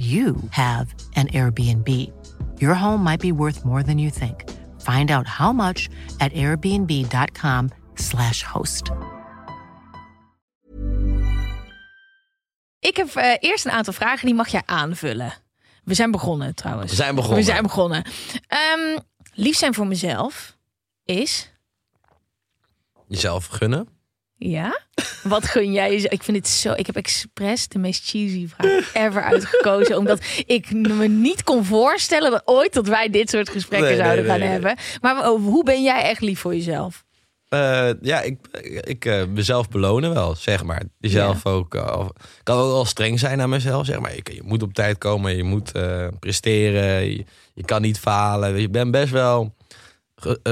you have an Airbnb. Your home might be worth more than you think. Find out how much at airbnb.com/slash host. Ik heb eh, eerst een aantal vragen, die mag jij aanvullen. We zijn begonnen trouwens. We zijn begonnen. We zijn begonnen. Ehm, lief zijn voor mezelf is... Jezelf gunnen. Ja? Wat gun jij jezelf? Ik vind het zo... Ik heb expres de meest cheesy vraag ever uitgekozen. omdat ik me niet kon voorstellen dat ooit dat wij dit soort gesprekken Nee, zouden nee, gaan nee. hebben. Maar oh, hoe ben jij echt lief voor jezelf? Eh, ja, ik, ik eh, mezelf belonen wel, zeg maar. Jezelf ook. eh, kan ook wel streng zijn naar mezelf, zeg maar. Je, je moet op tijd komen, je moet presteren, je, je kan niet falen. Je bent best wel,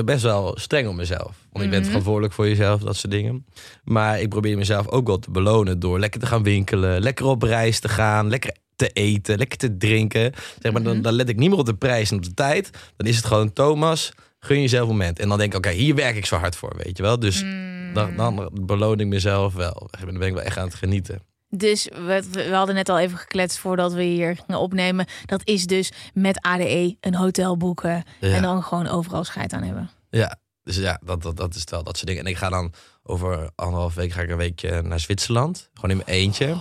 best wel streng op mezelf. Want je bent verantwoordelijk voor jezelf, dat soort dingen. Maar ik probeer mezelf ook wel te belonen door lekker te gaan winkelen, lekker op reis te gaan, lekker te eten, lekker te drinken. Zeg maar, dan, dan let ik niet meer op de prijs en op de tijd. Dan is het gewoon Thomas, gun jezelf een moment. En dan denk ik, oké, hier werk ik zo hard voor, weet je wel. Dus dan, dan beloon ik mezelf wel. Dan ben ik wel echt aan het genieten. Dus we, we hadden net al even gekletst voordat we hier gingen opnemen. Dat is dus met ADE een hotel boeken. Ja. En dan gewoon overal scheid aan hebben. Ja, dus ja, dat, dat, dat is wel, dat soort dingen. En ik ga dan over anderhalf week ga ik een weekje naar Zwitserland. Gewoon in mijn eentje.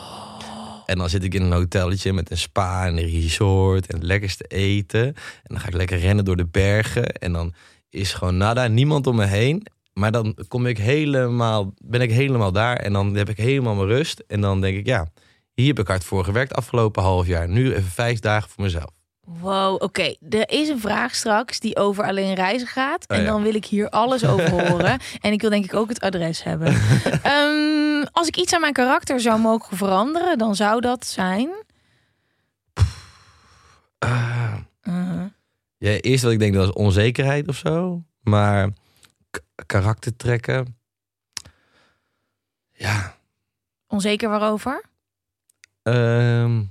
En dan zit ik in een hotelletje met een spa en een resort en het lekkerste eten. En dan ga ik lekker rennen door de bergen. En dan is gewoon nada, niemand om me heen. Maar dan kom ik helemaal, ben ik helemaal daar. En dan heb ik helemaal mijn rust. En dan denk ik, ja, hier heb ik hard voor gewerkt afgelopen half jaar. Nu even vijf dagen voor mezelf. Wow, oké. Er is een vraag straks die over alleen reizen gaat. Oh en ja. dan wil ik hier alles over horen. En ik wil denk ik ook het adres hebben. Ehm, als ik iets aan mijn karakter zou mogen veranderen, dan zou dat zijn... Uh, Ja, eerst wat ik denk dat is onzekerheid of zo. Maar karaktertrekken. Ja. onzeker waarover? ehm,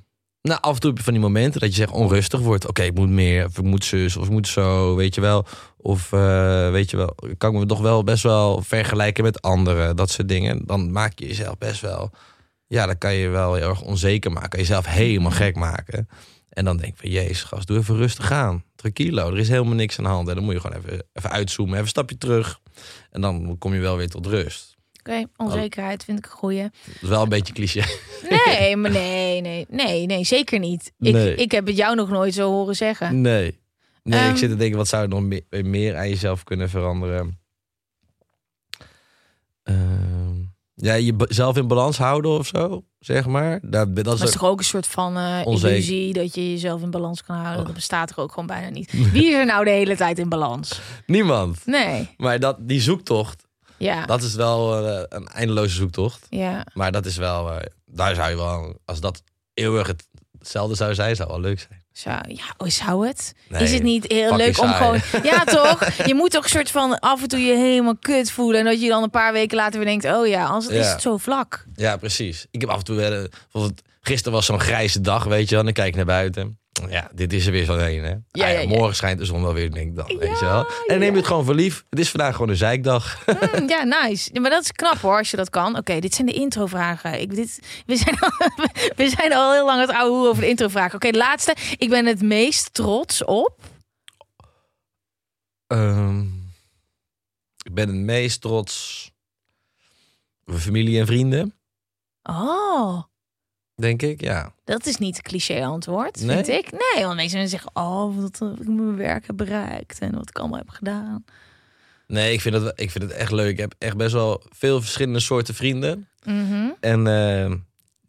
nou, af en toe heb je van die momenten dat je zegt onrustig wordt. Oké, ik moet meer, of ik moet zus, of ik moet zo, weet je wel. Of eh, weet je wel, kan ik me toch wel best wel vergelijken met anderen, dat soort dingen. Dan maak je jezelf best wel, ja, dan kan je wel heel erg onzeker maken. Jezelf helemaal gek maken. En dan denk ik van, jezus gast, doe even rustig aan. Tranquilo, er is helemaal niks aan de hand. En dan moet je gewoon even, even uitzoomen, even een stapje terug. En dan kom je wel weer tot rust. Oké, onzekerheid vind ik een goeie. Dat is wel een beetje cliché. Nee, maar nee, nee, nee, nee, zeker niet. Ik, Nee. ik heb het jou nog nooit zo horen zeggen. Nee. Nee, Ehm. ik zit te denken, wat zou je nog meer, meer aan jezelf kunnen veranderen? Ehm, ja, jezelf in balans houden of zo, zeg maar. Dat, dat Dat is toch ook een soort van eh, illusie dat je jezelf in balans kan houden. Oh. Dat bestaat er ook gewoon bijna niet. Wie is er nou de hele tijd in balans? niemand. Nee. Maar dat, die zoektocht, Ja. dat is wel eh, een eindeloze zoektocht. Ja. Maar dat is wel, eh, daar zou je wel, als dat eeuwig het- hetzelfde zou zijn, zou wel leuk zijn. Zo, ja, oh, zou het? Nee, is het niet heel leuk om gewoon... Ja, toch? Je moet toch een soort van af en toe je helemaal kut voelen. En dat je dan een paar weken later weer denkt... Oh ja, anders is Ja. het zo vlak. Ja, precies. Ik heb af en toe wel, eh, gisteren was zo'n grijze dag, weet je wel. En dan kijk ik naar buiten. Ja, dit is er weer zo heen, hè. Ah ja, ja. Morgen schijnt de zon wel weer, denk ik dan, weet je wel. En neem je het gewoon voor lief. Het is vandaag gewoon een zeikdag. Mm, ja, nice. Maar dat is knap hoor, als je dat kan. Oké, dit zijn de introvragen. Ik, dit, we, zijn al, we zijn al heel lang het oude over de introvragen. Oké, laatste. Ik ben het meest trots op... Ehm, ik ben het meest trots op mijn familie en vrienden, Oh, denk ik, ja. dat is niet cliché antwoord, Nee? vind ik. Nee, want mensen zeggen... Oh, wat ik mijn werk heb bereikt. En wat ik allemaal heb gedaan. Nee, ik vind, het, ik vind het echt leuk. Ik heb echt best wel veel verschillende soorten vrienden. Mhm. En eh,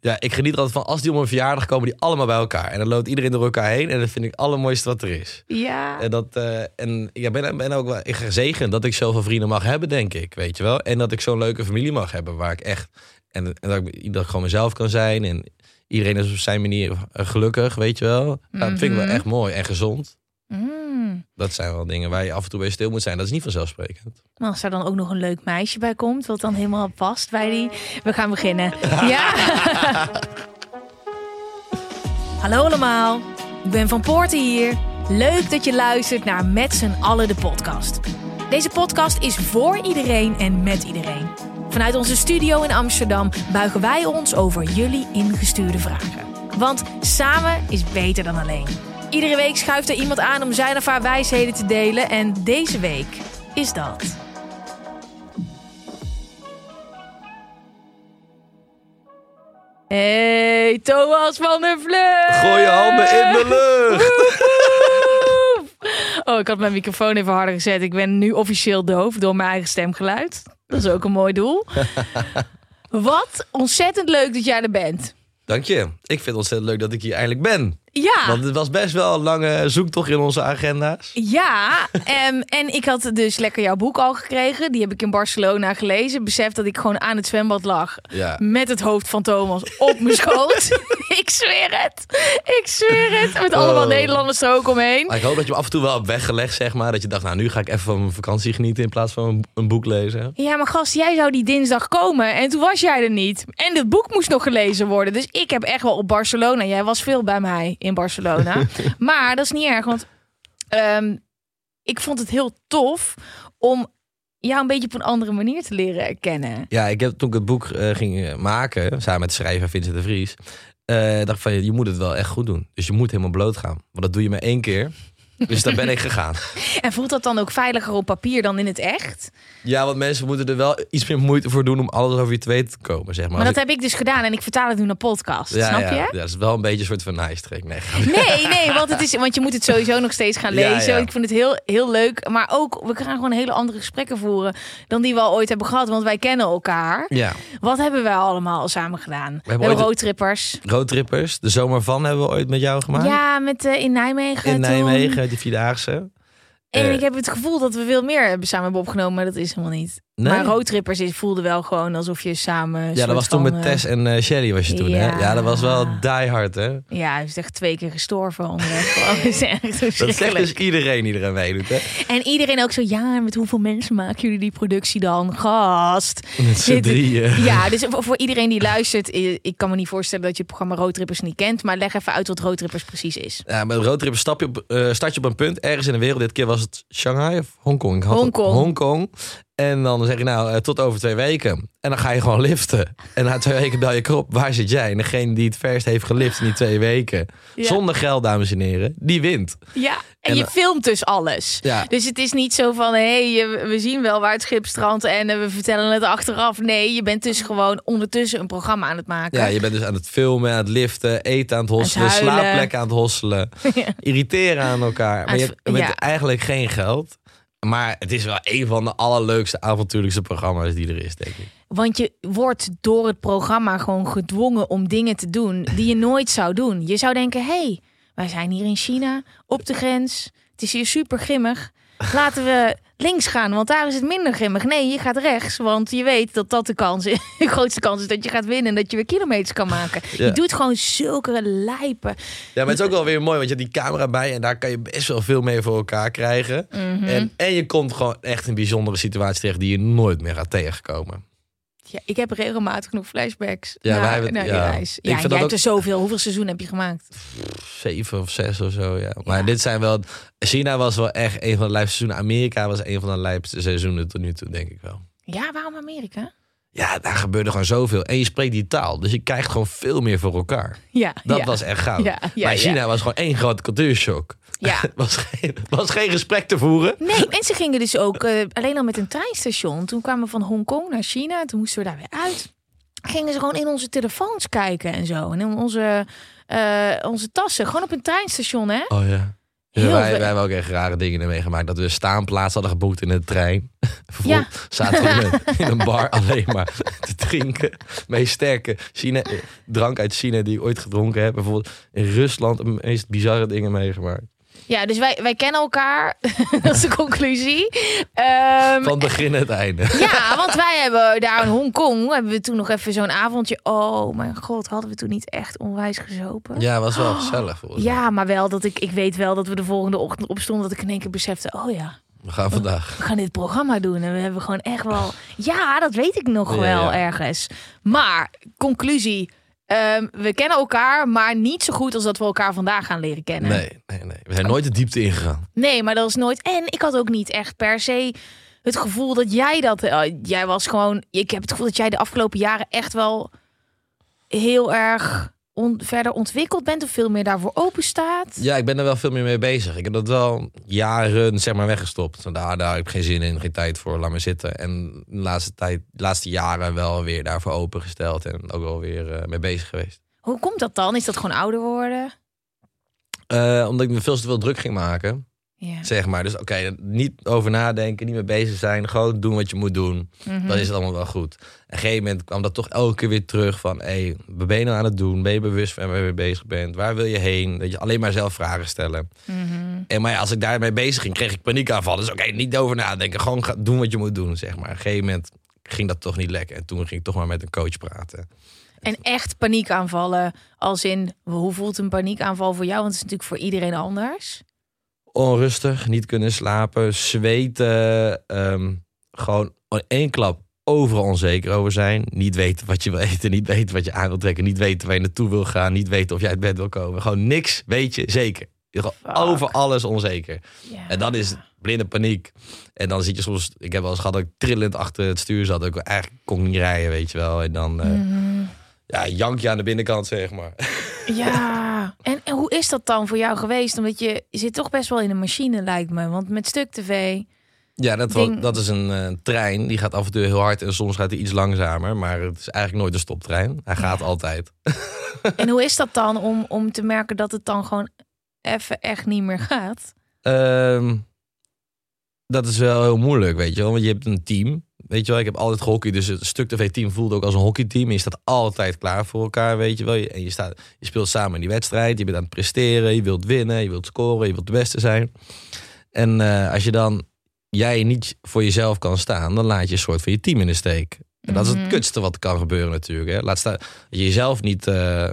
ja, ik geniet er altijd van als die om een verjaardag komen, die allemaal bij elkaar. En dan loopt iedereen door elkaar heen. En dat vind ik het allermooiste wat er is. Ja. En, dat, eh, en ik ben, ben ook wel gezegend dat ik zoveel vrienden mag hebben, denk ik. Weet je wel? En dat ik zo'n leuke familie mag hebben waar ik echt. En, en dat, ik, dat ik gewoon mezelf kan zijn. En iedereen is op zijn manier gelukkig, weet je wel. Dat vind ik wel Mhm. echt mooi en gezond. Mm. Dat zijn wel dingen waar je af en toe bij stil moet zijn. Dat is niet vanzelfsprekend. Maar Als er dan ook nog een leuk meisje bij komt, wat dan helemaal past bij die. We gaan beginnen. Ja. Hallo allemaal, ik ben Van Poorten hier. Leuk dat je luistert naar Met z'n allen de podcast. Deze podcast is voor iedereen en met iedereen. Vanuit onze studio in Amsterdam buigen wij ons over jullie ingestuurde vragen. Want samen is beter dan alleen. Iedere week schuift er iemand aan om zijn of haar wijsheden te delen. En deze week is dat. Hey, Thomas van der Vleug! Gooi je handen in de lucht! Oh, ik had mijn microfoon even harder gezet. Ik ben nu officieel doof door mijn eigen stemgeluid. Dat is ook een mooi doel. Wat ontzettend leuk dat jij er bent. Dank je. Ik vind het ontzettend leuk dat ik hier eindelijk ben. Ja, Want het was best wel een lange zoektocht in onze agenda's. ja. em, en ik had dus lekker jouw boek al gekregen. Die heb ik in Barcelona gelezen. Besef dat ik gewoon aan het zwembad lag. Ja. Met het hoofd van Thomas op mijn schoot. ik zweer het. Ik zweer het. Met allemaal Oh. Nederlanders er ook omheen. Maar ik hoop dat je hem af en toe wel hebt weggelegd, zeg maar. Dat je dacht, nou, nu ga ik even van mijn vakantie genieten in plaats van een, een boek lezen. Ja, maar gast, jij zou die dinsdag komen en toen was jij er niet. En het boek moest nog gelezen worden. Dus ik heb echt wel op Barcelona. Jij was veel bij mij in Barcelona. maar dat is niet erg, want ehm, ik vond het heel tof om jou een beetje op een andere manier te leren herkennen. Ja, ik heb toen ik het boek eh, ging eh, maken, samen met schrijver Vincent de Vries, eh, dacht van, je moet het wel echt goed doen. Dus je moet helemaal bloot gaan. Want dat doe je maar één keer. Dus daar ben ik gegaan. En voelt dat dan ook veiliger op papier dan in het echt? Ja, want mensen moeten er wel iets meer moeite voor doen om alles over je te weten te komen, zeg maar. Maar dat heb ik dus gedaan en ik vertaal het nu naar podcast. ja, snap ja, je? Ja, dat is wel een beetje een soort van nice trick. Nee, Nee, nee, want, het is, want je moet het sowieso nog steeds gaan lezen. ja. Ik vind het heel, heel leuk. Maar ook, we gaan gewoon hele andere gesprekken voeren dan die we al ooit hebben gehad. Want wij kennen elkaar. Ja, Wat hebben wij allemaal samen gedaan? We hebben, ooit- roadtrippers. roadtrippers. De zomer van hebben we ooit met jou gemaakt. Ja, met, eh, in Nijmegen. In toen. Die Vierdaagse. En Eh. ik heb het gevoel dat we veel meer hebben samen hebben opgenomen. Maar dat is helemaal niet. Nee? Maar roadtrippers voelde wel gewoon alsof je samen... Ja, dat was toen met eh, Tess en eh, Shelly was je toen, hè? ja. Ja, dat was wel die hard, hè? Ja, hij is echt twee keer gestorven onderweg. Dat is echt Dat zegt dus iedereen die eraan meedoet, hè? En iedereen ook zo, ja, met hoeveel mensen maken jullie die productie dan? Gast. Met z'n drieën. Ja, dus voor, iedereen die luistert, eh, ik kan me niet voorstellen dat je het programma Roadtrippers niet kent, maar leg even uit wat Roadtrippers precies is. Ja, met roadtrippers stap je op, eh, start je op een punt ergens in de wereld. Dit keer was het Shanghai of Hongkong? Hongkong. Hongkong. En dan zeg je nou, eh, tot over twee weken. En dan ga je gewoon liften. En na twee weken bel je krop, waar zit jij? En degene die het verst heeft gelift in die twee weken, Ja. zonder geld, dames en heren, die wint. Ja, en, En, je filmt dus alles. Ja. Dus het is niet zo van, hé, hey, we zien wel waar het schip strandt en eh, we vertellen het achteraf. Nee, je bent dus gewoon ondertussen een programma aan het maken. Ja, je bent dus aan het filmen, aan het liften, eten aan het hosselen, slaapplekken aan het hosselen, irriteren aan elkaar. Maar je hebt eigenlijk geen geld. Maar het is wel een van de allerleukste, avontuurlijkste programma's die er is, denk ik. Want je wordt door het programma gewoon gedwongen om dingen te doen die je nooit zou doen. Je zou denken, hé, hey, wij zijn hier in China, op de grens. Het is hier super grimmig. Laten we links gaan, want daar is het minder grimmig. Nee, je gaat rechts, want je weet dat dat de kans is. De grootste kans is dat je gaat winnen en dat je weer kilometers kan maken. Ja. Je doet gewoon zulke lijpen. Ja, maar het is ook wel weer mooi, want je hebt die camera bij en daar kan je best wel veel mee voor elkaar krijgen. Mhm. En, en je komt gewoon echt in bijzondere situaties terecht die je nooit meer gaat tegenkomen. Ja, ik heb regelmatig genoeg flashbacks Ja, naar, wij hebben naar die reis. Ik Ja, vind jij hebt ook- er zoveel. Hoeveel seizoenen heb je gemaakt? Zeven of zes of zo, ja. Maar Ja. dit zijn wel... China was wel echt een van de lijpste seizoenen. Amerika was een van de lijpste seizoenen tot nu toe, denk ik wel. Ja, waarom Amerika? Ja, daar gebeurde gewoon zoveel. En je spreekt die taal, dus je krijgt gewoon veel meer voor elkaar. Ja, Dat ja. was echt goud. Ja, ja, maar. China was gewoon één grote cultuurshock. Ja. Het was geen, was geen gesprek te voeren. Nee, mensen gingen dus ook eh, alleen al met een treinstation. Toen kwamen we van Hongkong naar China. Toen moesten we daar weer uit. Gingen ze gewoon in onze telefoons kijken en zo. En in onze, eh, onze tassen. Gewoon op een treinstation, hè? Oh ja. Wij, wij hebben ook echt rare dingen ermee gemaakt. Dat we een staanplaats hadden geboekt in de trein. Ja. Zaten we in een, in een bar alleen maar te drinken. Meest sterke China, eh, drank uit China die ik ooit gedronken heb. Bijvoorbeeld in Rusland de meest bizarre dingen meegemaakt. Ja, dus wij, wij kennen elkaar. dat is de conclusie. Ehm, Van begin het einde. ja, want wij hebben daar in Hongkong hebben we toen nog even zo'n avondje. Oh mijn god, hadden we toen niet echt onwijs gezopen? Ja, was wel gezellig volgens mij. Ja, maar wel dat ik, ik weet wel dat we de volgende ochtend opstonden. Dat ik in één keer besefte, oh ja, We gaan vandaag. we gaan dit programma doen. En we hebben gewoon echt wel, ja, dat weet ik nog Ja, wel ja. ergens. Maar, conclusie, ehm, we kennen elkaar, maar niet zo goed als dat we elkaar vandaag gaan leren kennen. Nee, nee, nee. We zijn nooit de diepte ingegaan. Nee, maar dat is nooit. En ik had ook niet echt per se het gevoel dat jij dat. eh, jij was gewoon. Ik heb het gevoel dat jij de afgelopen jaren echt wel heel erg on- verder ontwikkeld bent of veel meer daarvoor open staat. Ja, ik ben er wel veel meer mee bezig. Ik heb dat wel jaren zeg maar weggestopt. Daar, daar heb ik geen zin in, geen tijd voor, laat me zitten. En de laatste, tijd, de laatste jaren wel weer daarvoor opengesteld. En ook wel weer eh, mee bezig geweest. Hoe komt dat dan? Is dat gewoon ouder worden? Eh, omdat ik me veel te veel druk ging maken. Ja. Zeg maar. Dus oké, niet over nadenken, niet mee bezig zijn. Gewoon doen wat je moet doen. Mhm. Dan is het allemaal wel goed. En op een gegeven moment kwam dat toch elke keer weer terug van... hé, wat ben je nou aan het doen? Ben je bewust van waar je mee bezig bent? Waar wil je heen? Dat je alleen maar zelf vragen stellen. Mhm. En maar ja, als ik daarmee bezig ging, kreeg ik paniekaanvallen. Dus oké, niet over nadenken. Gewoon ga, doen wat je moet doen, zeg maar. Op een gegeven moment ging dat toch niet lekker. En toen ging ik toch maar met een coach praten. En echt paniekaanvallen, als in hoe voelt een paniekaanval voor jou? Want het is natuurlijk voor iedereen anders. Onrustig, niet kunnen slapen, zweten. ehm, gewoon één klap overal onzeker over zijn. Niet weten wat je wil eten, niet weten wat je aan wil trekken. Niet weten waar je naartoe wil gaan. Niet weten of jij uit bed wil komen. Gewoon niks weet je zeker. Je Fuck. over alles onzeker. En dan is blinde paniek. En dan zit je soms... Ik heb wel eens gehad dat ik trillend achter het stuur zat. Ik eigenlijk kon niet rijden, weet je wel. En dan... eh, Mhm. ja, jankje aan de binnenkant, zeg maar. Ja, en, en hoe is dat dan voor jou geweest? Omdat je, je zit toch best wel in een machine, lijkt me. Want met stuk tv. Ja, dat, dat is een eh, trein. Die gaat af en toe heel hard en soms gaat hij iets langzamer. Maar het is eigenlijk nooit een stoptrein. Hij gaat altijd. En hoe is dat dan om, om te merken dat het dan gewoon even echt niet meer gaat? Ehm, dat is wel heel moeilijk, weet je wel. Want je hebt een team. Weet je wel, ik heb altijd gehockeyd. Dus het stuk TV-team voelt ook als een hockeyteam. En je staat altijd klaar voor elkaar, weet je wel. En je, staat, je speelt samen in die wedstrijd. Je bent aan het presteren. Je wilt winnen. Je wilt scoren. Je wilt de beste zijn. En eh, als je dan jij niet voor jezelf kan staan, dan laat je een soort van je team in de steek. En dat is het Mhm. kutste wat kan gebeuren natuurlijk. Hè. Laat staan dat je jezelf niet eh,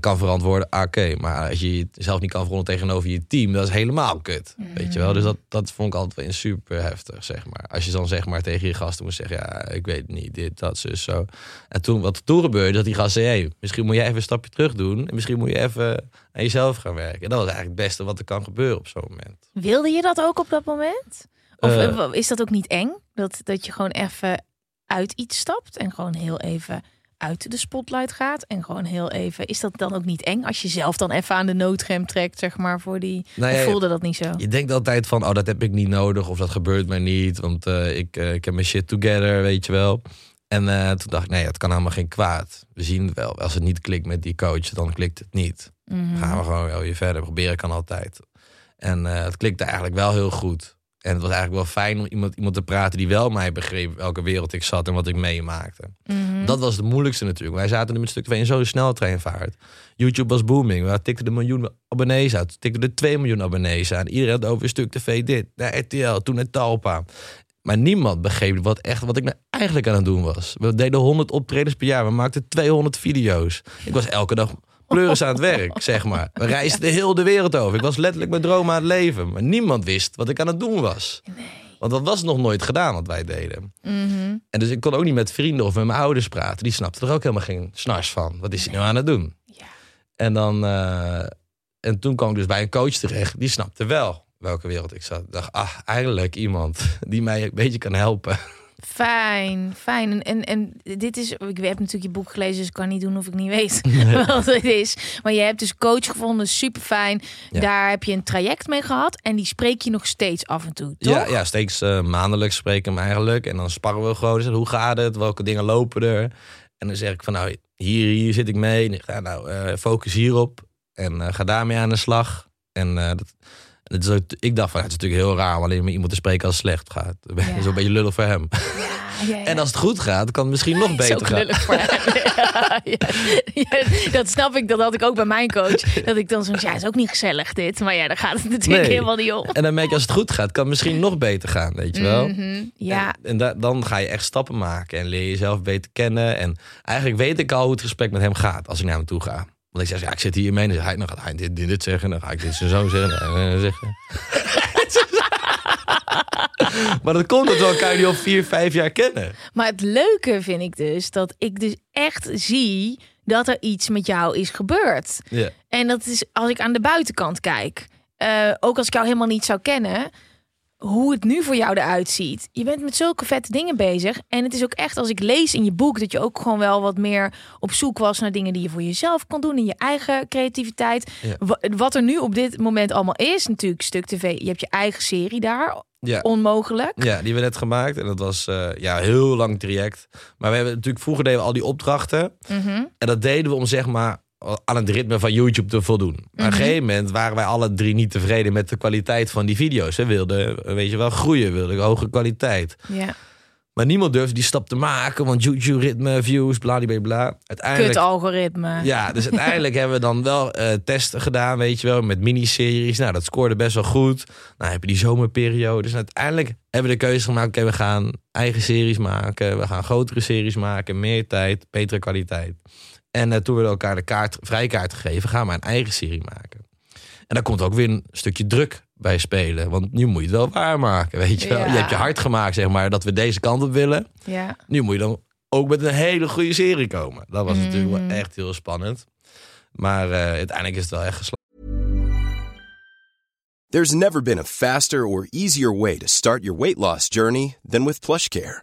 kan verantwoorden. Oké, maar als je jezelf niet kan verantwoorden tegenover je team, dat is helemaal kut. Weet je wel? Dus dat, dat vond ik altijd wel super heftig, zeg maar. Als je dan zeg maar tegen je gasten moest zeggen, ja, ik weet niet, dit, dat, zus, zo. En toen, wat er toen gebeurde, dat die gasten zei, hey, misschien moet jij even een stapje terug doen. En misschien moet je even aan jezelf gaan werken. En dat was eigenlijk het beste wat er kan gebeuren op zo'n moment. Wilde je dat ook op dat moment? Of Eh. eh, is dat ook niet eng? Dat, dat je gewoon even uit iets stapt en gewoon heel even uit de spotlight gaat. En gewoon heel even. Is dat dan ook niet eng als je zelf dan even aan de noodrem trekt, zeg maar, voor die. Nou ja, of voelde dat niet zo? Je denkt altijd van, oh, dat heb ik niet nodig of dat gebeurt mij niet, want eh, ik, eh, ik heb mijn shit together, weet je wel. En eh, toen dacht ik, nee, het kan helemaal geen kwaad. We zien het wel. Als het niet klikt met die coach, dan klikt het niet. Dan gaan we gewoon wel weer verder. Proberen kan altijd. En het klikte eigenlijk wel heel goed. En het was eigenlijk wel fijn om iemand, iemand te praten die wel mij begreep welke wereld ik zat en wat ik meemaakte. Mhm. Dat was het moeilijkste natuurlijk. Wij zaten nu met stuk 2 in zo'n sneltreinvaart. YouTube was booming. We tikten de miljoen abonnees uit. Tikten er 2 miljoen abonnees aan. Iedereen had over stuk tv dit. Naar RTL, toen naar Talpa. Maar niemand begreep wat, echt, wat ik nou eigenlijk aan het doen was. We deden 100 optredens per jaar. We maakten 200 video's. Ik was elke dag pleuris aan het werk, zeg maar. We reisden heel de wereld over. Ik was letterlijk mijn droom aan het leven. Maar niemand wist wat ik aan het doen was. Want dat was nog nooit gedaan wat wij deden. Mhm. En dus ik kon ook niet met vrienden of met mijn ouders praten. Die snapten er ook helemaal geen snars van. Wat is hij nou aan het doen? Ja. En, dan, eh, en toen kwam ik dus bij een coach terecht. Die snapte wel welke wereld ik zat. Ik dacht, ah, eindelijk iemand die mij een beetje kan helpen. Fijn, fijn. En, en, en dit is, ik heb natuurlijk je boek gelezen, dus ik kan niet doen of ik niet weet wat het is. Maar je hebt dus coach gevonden, super fijn. Ja. Daar heb je een traject mee gehad en die spreek je nog steeds af en toe, toch? Ja, ja, steeds eh, maandelijks spreken we hem eigenlijk. En dan sparren we gewoon. Dus, hoe gaat het? Welke dingen lopen er? En dan zeg ik van, nou, hier, hier zit ik mee. Ga nou, eh, focus hierop. En eh, ga daarmee aan de slag. En dat, dat is ook, ik dacht van, het is natuurlijk heel raar om alleen met iemand te spreken als het slecht gaat. Dat is Ja. een beetje lullig voor hem. Ja. En als het goed gaat, kan het misschien nog beter gaan. knullig voor hem. dat snap ik. Dat had ik ook bij mijn coach. Dat ik dan zo, ja, is ook niet gezellig dit. Maar ja, daar gaat het natuurlijk Nee. helemaal niet om. En dan merk je als het goed gaat, kan het misschien nog beter gaan, weet je wel. Mhm, ja, En, en da- dan ga je echt stappen maken en leer je jezelf beter kennen. En eigenlijk weet ik al hoe het gesprek met hem gaat als ik naar hem toe ga. Want ik zeg, ja, ik zit hier mee. Dan, hij, dan gaat hij dit, dit, dit zeggen. Dan ga ik dit zo zeggen. En zeggen. maar dat komt dat we elkaar nu al vier, vijf jaar kennen. maar het leuke vind ik dus dat ik dus echt zie dat er iets met jou is gebeurd. Ja. En dat is als ik aan de buitenkant kijk. eh, ook als ik jou helemaal niet zou kennen. Hoe het nu voor jou eruit ziet. Je bent met zulke vette dingen bezig. En het is ook echt als ik lees in je boek. Dat je ook gewoon wel wat meer op zoek was naar dingen die je voor jezelf kon doen. In je eigen creativiteit. Ja. Wat er nu op dit moment allemaal is. Natuurlijk Stuk TV. Je hebt je eigen serie daar. Ja. Onmogelijk. Ja, die hebben we net gemaakt. En dat was eh, ja, heel lang traject. Maar we hebben natuurlijk vroeger deden we al die opdrachten. Mhm. En dat deden we om zeg maar aan het ritme van YouTube te voldoen. Maar op een gegeven moment waren wij alle drie niet tevreden met de kwaliteit van die video's. We wilden, weet je wel, groeien, wilden hoge kwaliteit. Ja. Maar niemand durfde die stap te maken, want YouTube ritme, views, bla Uiteindelijk. Kut algoritme. Ja, dus uiteindelijk hebben we dan wel eh, testen gedaan, weet je wel, met miniseries. Nou, dat scoorde best wel goed. Nou, heb je die zomerperiode. Dus uiteindelijk hebben we de keuze gemaakt, oké, we gaan eigen series maken. We gaan grotere series maken, meer tijd, betere kwaliteit. En eh, toen we elkaar de kaart, vrijkaart gegeven, gaan we een eigen serie maken. En daar komt ook weer een stukje druk bij spelen. Want nu moet je het wel waarmaken, weet je wel. Ja. Je hebt je hard gemaakt, zeg maar, dat we deze kant op willen. Ja. Nu moet je dan ook met een hele goede serie komen. Dat was natuurlijk wel echt heel spannend. Maar eh, uiteindelijk is het wel echt geslaagd. There's never been a faster or easier way to start your weight loss journey than with PlushCare.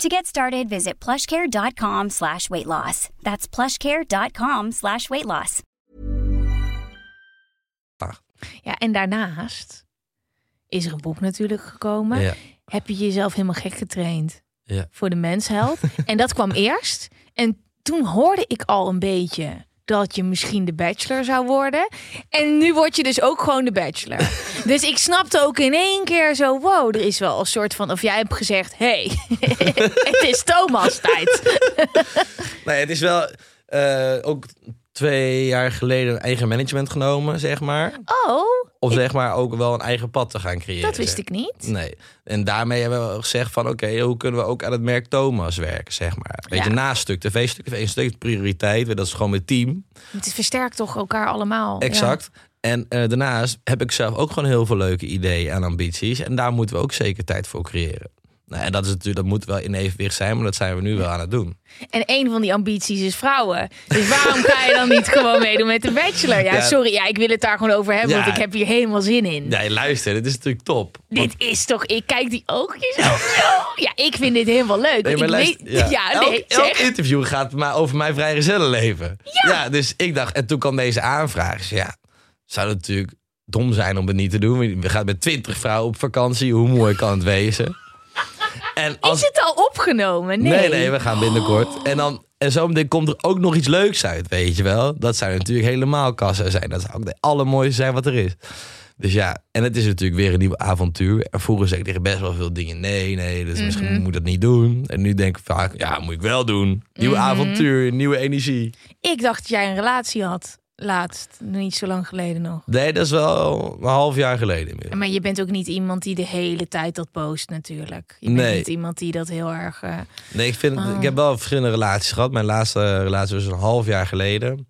To get started, visit plushcare.com slash weight loss. That's plushcare.com slash weight loss. Ja, en daarnaast is er een boek natuurlijk gekomen. Ja. Heb je jezelf helemaal gek getraind Ja. voor de mensheld? en dat kwam eerst. En toen hoorde ik al een beetje dat je misschien de bachelor zou worden. En nu word je dus ook gewoon de bachelor. dus ik snapte ook in één keer zo... wow, er is wel een soort van... of jij hebt gezegd... hey, het is Thomas tijd. Nee, het is wel eh, ook twee jaar geleden eigen management genomen, zeg maar. oh, Of zeg maar ook wel een eigen pad te gaan creëren. dat wist ik niet. Nee. En daarmee hebben we gezegd van oké, hoe kunnen we ook aan het merk Thomas werken, zeg maar. Weet Ja. je, naast stuk tv, stuk tv, een stuk prioriteit. Dat is gewoon mijn team. Het versterkt toch elkaar allemaal. Ja. Exact. En eh, daarnaast heb ik zelf ook gewoon heel veel leuke ideeën en ambities. En daar moeten we ook zeker tijd voor creëren. Nou, en dat, is natuurlijk, dat moet wel in evenwicht zijn, maar dat zijn we nu wel aan het doen. En een van die ambities is vrouwen. Dus waarom ga je dan niet gewoon meedoen met de bachelor? Ja, Ja. sorry, ja, ik wil het daar gewoon over hebben, Ja. want ik heb hier helemaal zin in. Nee, luister, dit is natuurlijk top. Dit is toch, ik kijk die oogjes zo. Ja, ik vind dit helemaal leuk. Nee, maar ik luister, weet, ja, nee, elk, interview gaat maar over mijn vrijgezellenleven. Ja. ja, dus ik dacht, en toen kwam deze aanvraag. Dus ja, zou natuurlijk dom zijn om het niet te doen. We gaan met twintig vrouwen op vakantie. Hoe mooi kan het wezen? En als, Is het al opgenomen? Nee. Nee, nee, we gaan binnenkort. En dan en zo meteen komt er ook nog iets leuks uit, weet je wel. Dat zou natuurlijk helemaal kassa zijn. Dat zou ook de allermooiste zijn wat er is. Dus ja, en het is natuurlijk weer een nieuw avontuur. En vroeger zei ik tegen best wel veel dingen nee, nee, dus misschien moet ik dat niet doen. En nu denk ik vaak, ja, moet ik wel doen. Nieuw avontuur, nieuwe energie. Ik dacht dat jij een relatie had laatst, niet zo lang geleden nog. Nee, dat is wel een half jaar geleden. inmiddels. Maar je bent ook niet iemand die de hele tijd dat post natuurlijk. Je bent Nee. niet iemand die dat heel erg... eh, Nee, ik, vind, Oh. ik heb wel verschillende relaties gehad. Mijn laatste relatie was een half jaar geleden.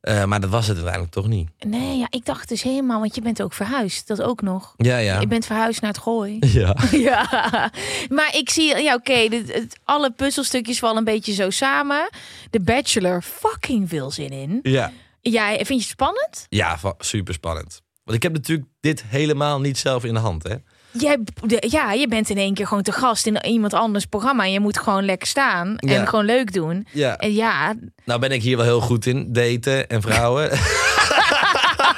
Eh, maar dat was het uiteindelijk toch niet. Nee, ja, ik dacht dus helemaal, want je bent ook verhuisd. Dat ook nog. Ja, ja. Je bent verhuisd naar het gooi. Ja. ja, maar ik zie, ja oké, dit- het- alle puzzelstukjes vallen een beetje zo samen. De Bachelor, fucking veel zin in. Ja. Jij, vind je het spannend? Ja, super spannend. Want ik heb natuurlijk dit helemaal niet zelf in de hand, hè? Jij, ja, je bent in één keer gewoon te gast in iemand anders programma. En je moet gewoon lekker staan en Ja. gewoon leuk doen. Ja. En ja, Nou ben ik hier wel heel goed in, daten en vrouwen.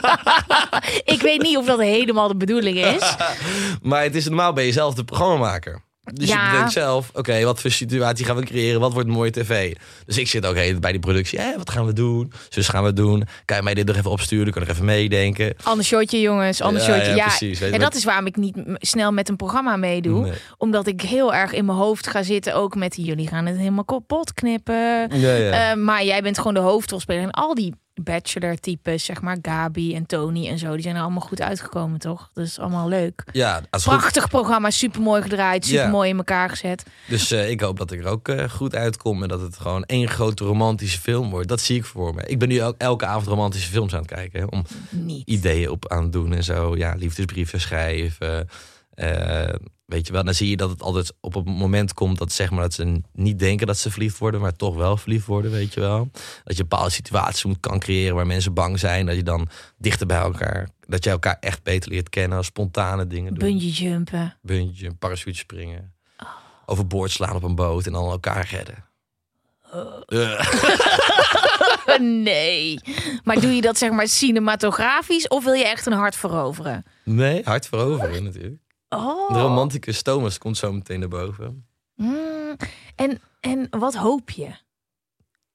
ik weet niet of dat helemaal de bedoeling is. maar het is normaal ben je zelf de programmamaker. Dus Ja. je bedenkt zelf, oké, wat voor situatie gaan we creëren? Wat wordt mooie tv? Dus ik zit ook bij die productie. Hé, wat gaan we doen? Zus gaan we doen. Kan je mij dit nog even opsturen? Kan ik nog even meedenken? Ander shotje, jongens. Ander Ja, shotje. ja, Ja, precies. En dat is waarom ik niet snel met een programma meedoe. Nee. Omdat ik heel erg in mijn hoofd ga zitten. Ook met jullie gaan het helemaal kapot knippen. Ja, ja. Eh, maar jij bent gewoon de hoofdrolspeler. En al die bachelor-types, zeg maar Gabi en Tony en zo, die zijn er allemaal goed uitgekomen, toch? Dat is allemaal leuk. ja, als het goed. Prachtig programma, super mooi gedraaid, super mooi in elkaar gezet. Dus eh, ik hoop dat ik er ook eh, goed uitkom. En dat het gewoon één grote romantische film wordt. Dat zie ik voor me. Ik ben nu ook elke avond romantische films aan het kijken. hè, om Niet. ideeën op aan het doen en zo. Ja, liefdesbrieven schrijven. Eh, weet je wel, dan zie je dat het altijd op een moment komt dat, zeg maar, dat ze niet denken dat ze verliefd worden, maar toch wel verliefd worden, weet je wel. Dat je bepaalde situaties moet kan creëren waar mensen bang zijn. Dat je dan dichter bij elkaar, dat je elkaar echt beter leert kennen. Spontane dingen doen. Bungee jumpen. Buntje, parachute springen. Overboord slaan op een boot en dan elkaar redden. Eh. nee. Maar doe je dat zeg maar cinematografisch of wil je echt een hart veroveren? nee, hard veroveren natuurlijk. Oh. De romanticus Thomas komt zo meteen naar boven. Mm. En, en wat hoop je?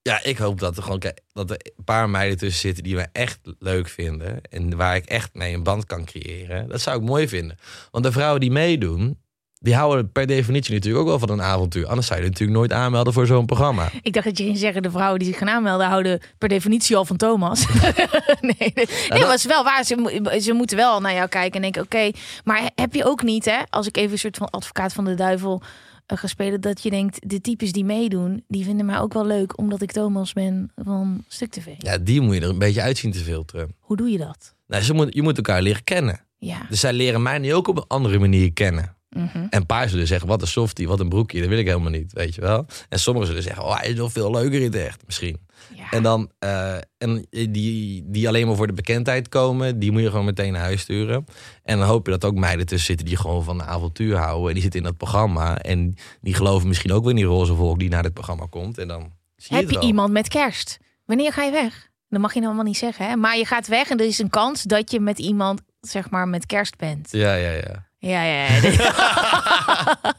Ja, ik hoop dat er gewoon dat er een paar meiden tussen zitten die me echt leuk vinden. En waar ik echt mee een band kan creëren. Dat zou ik mooi vinden. Want de vrouwen die meedoen, die houden per definitie natuurlijk ook wel van een avontuur. Anders zou je natuurlijk nooit aanmelden voor zo'n programma. Ik dacht dat je ging zeggen, de vrouwen die zich gaan aanmelden houden per definitie al van Thomas. nee, het is wel waar. Ze, ze moeten wel naar jou kijken en denken, oké. maar heb je ook niet, hè? Als ik even een soort van advocaat van de duivel eh, ga spelen, dat je denkt, de types die meedoen, die vinden mij ook wel leuk, omdat ik Thomas ben van Stuk TV. Ja, die moet je er een beetje uitzien te filteren. Hoe doe je dat? Nou, ze moet, je moet elkaar leren kennen. Ja. Dus zij leren mij nu ook op een andere manier kennen. Mhm. En een paar zullen zeggen, wat een softie, wat een broekje, dat wil ik helemaal niet, weet je wel. En sommigen zullen zeggen, oh, hij is nog veel leuker in het echt, misschien. ja. En dan, eh, en die, die alleen maar voor de bekendheid komen, die moet je gewoon meteen naar huis sturen. En dan hoop je dat ook meiden tussen zitten die gewoon van een avontuur houden. En die zitten in dat programma. En die geloven misschien ook weer in die roze volk die naar dit programma komt. En dan zie je Heb je wel. iemand met kerst? Wanneer ga je weg? Dat mag je nou allemaal niet zeggen, hè? Maar je gaat weg en er is een kans dat je met iemand, zeg maar, met kerst bent. Ja, ja, ja. Ja, ja, ja.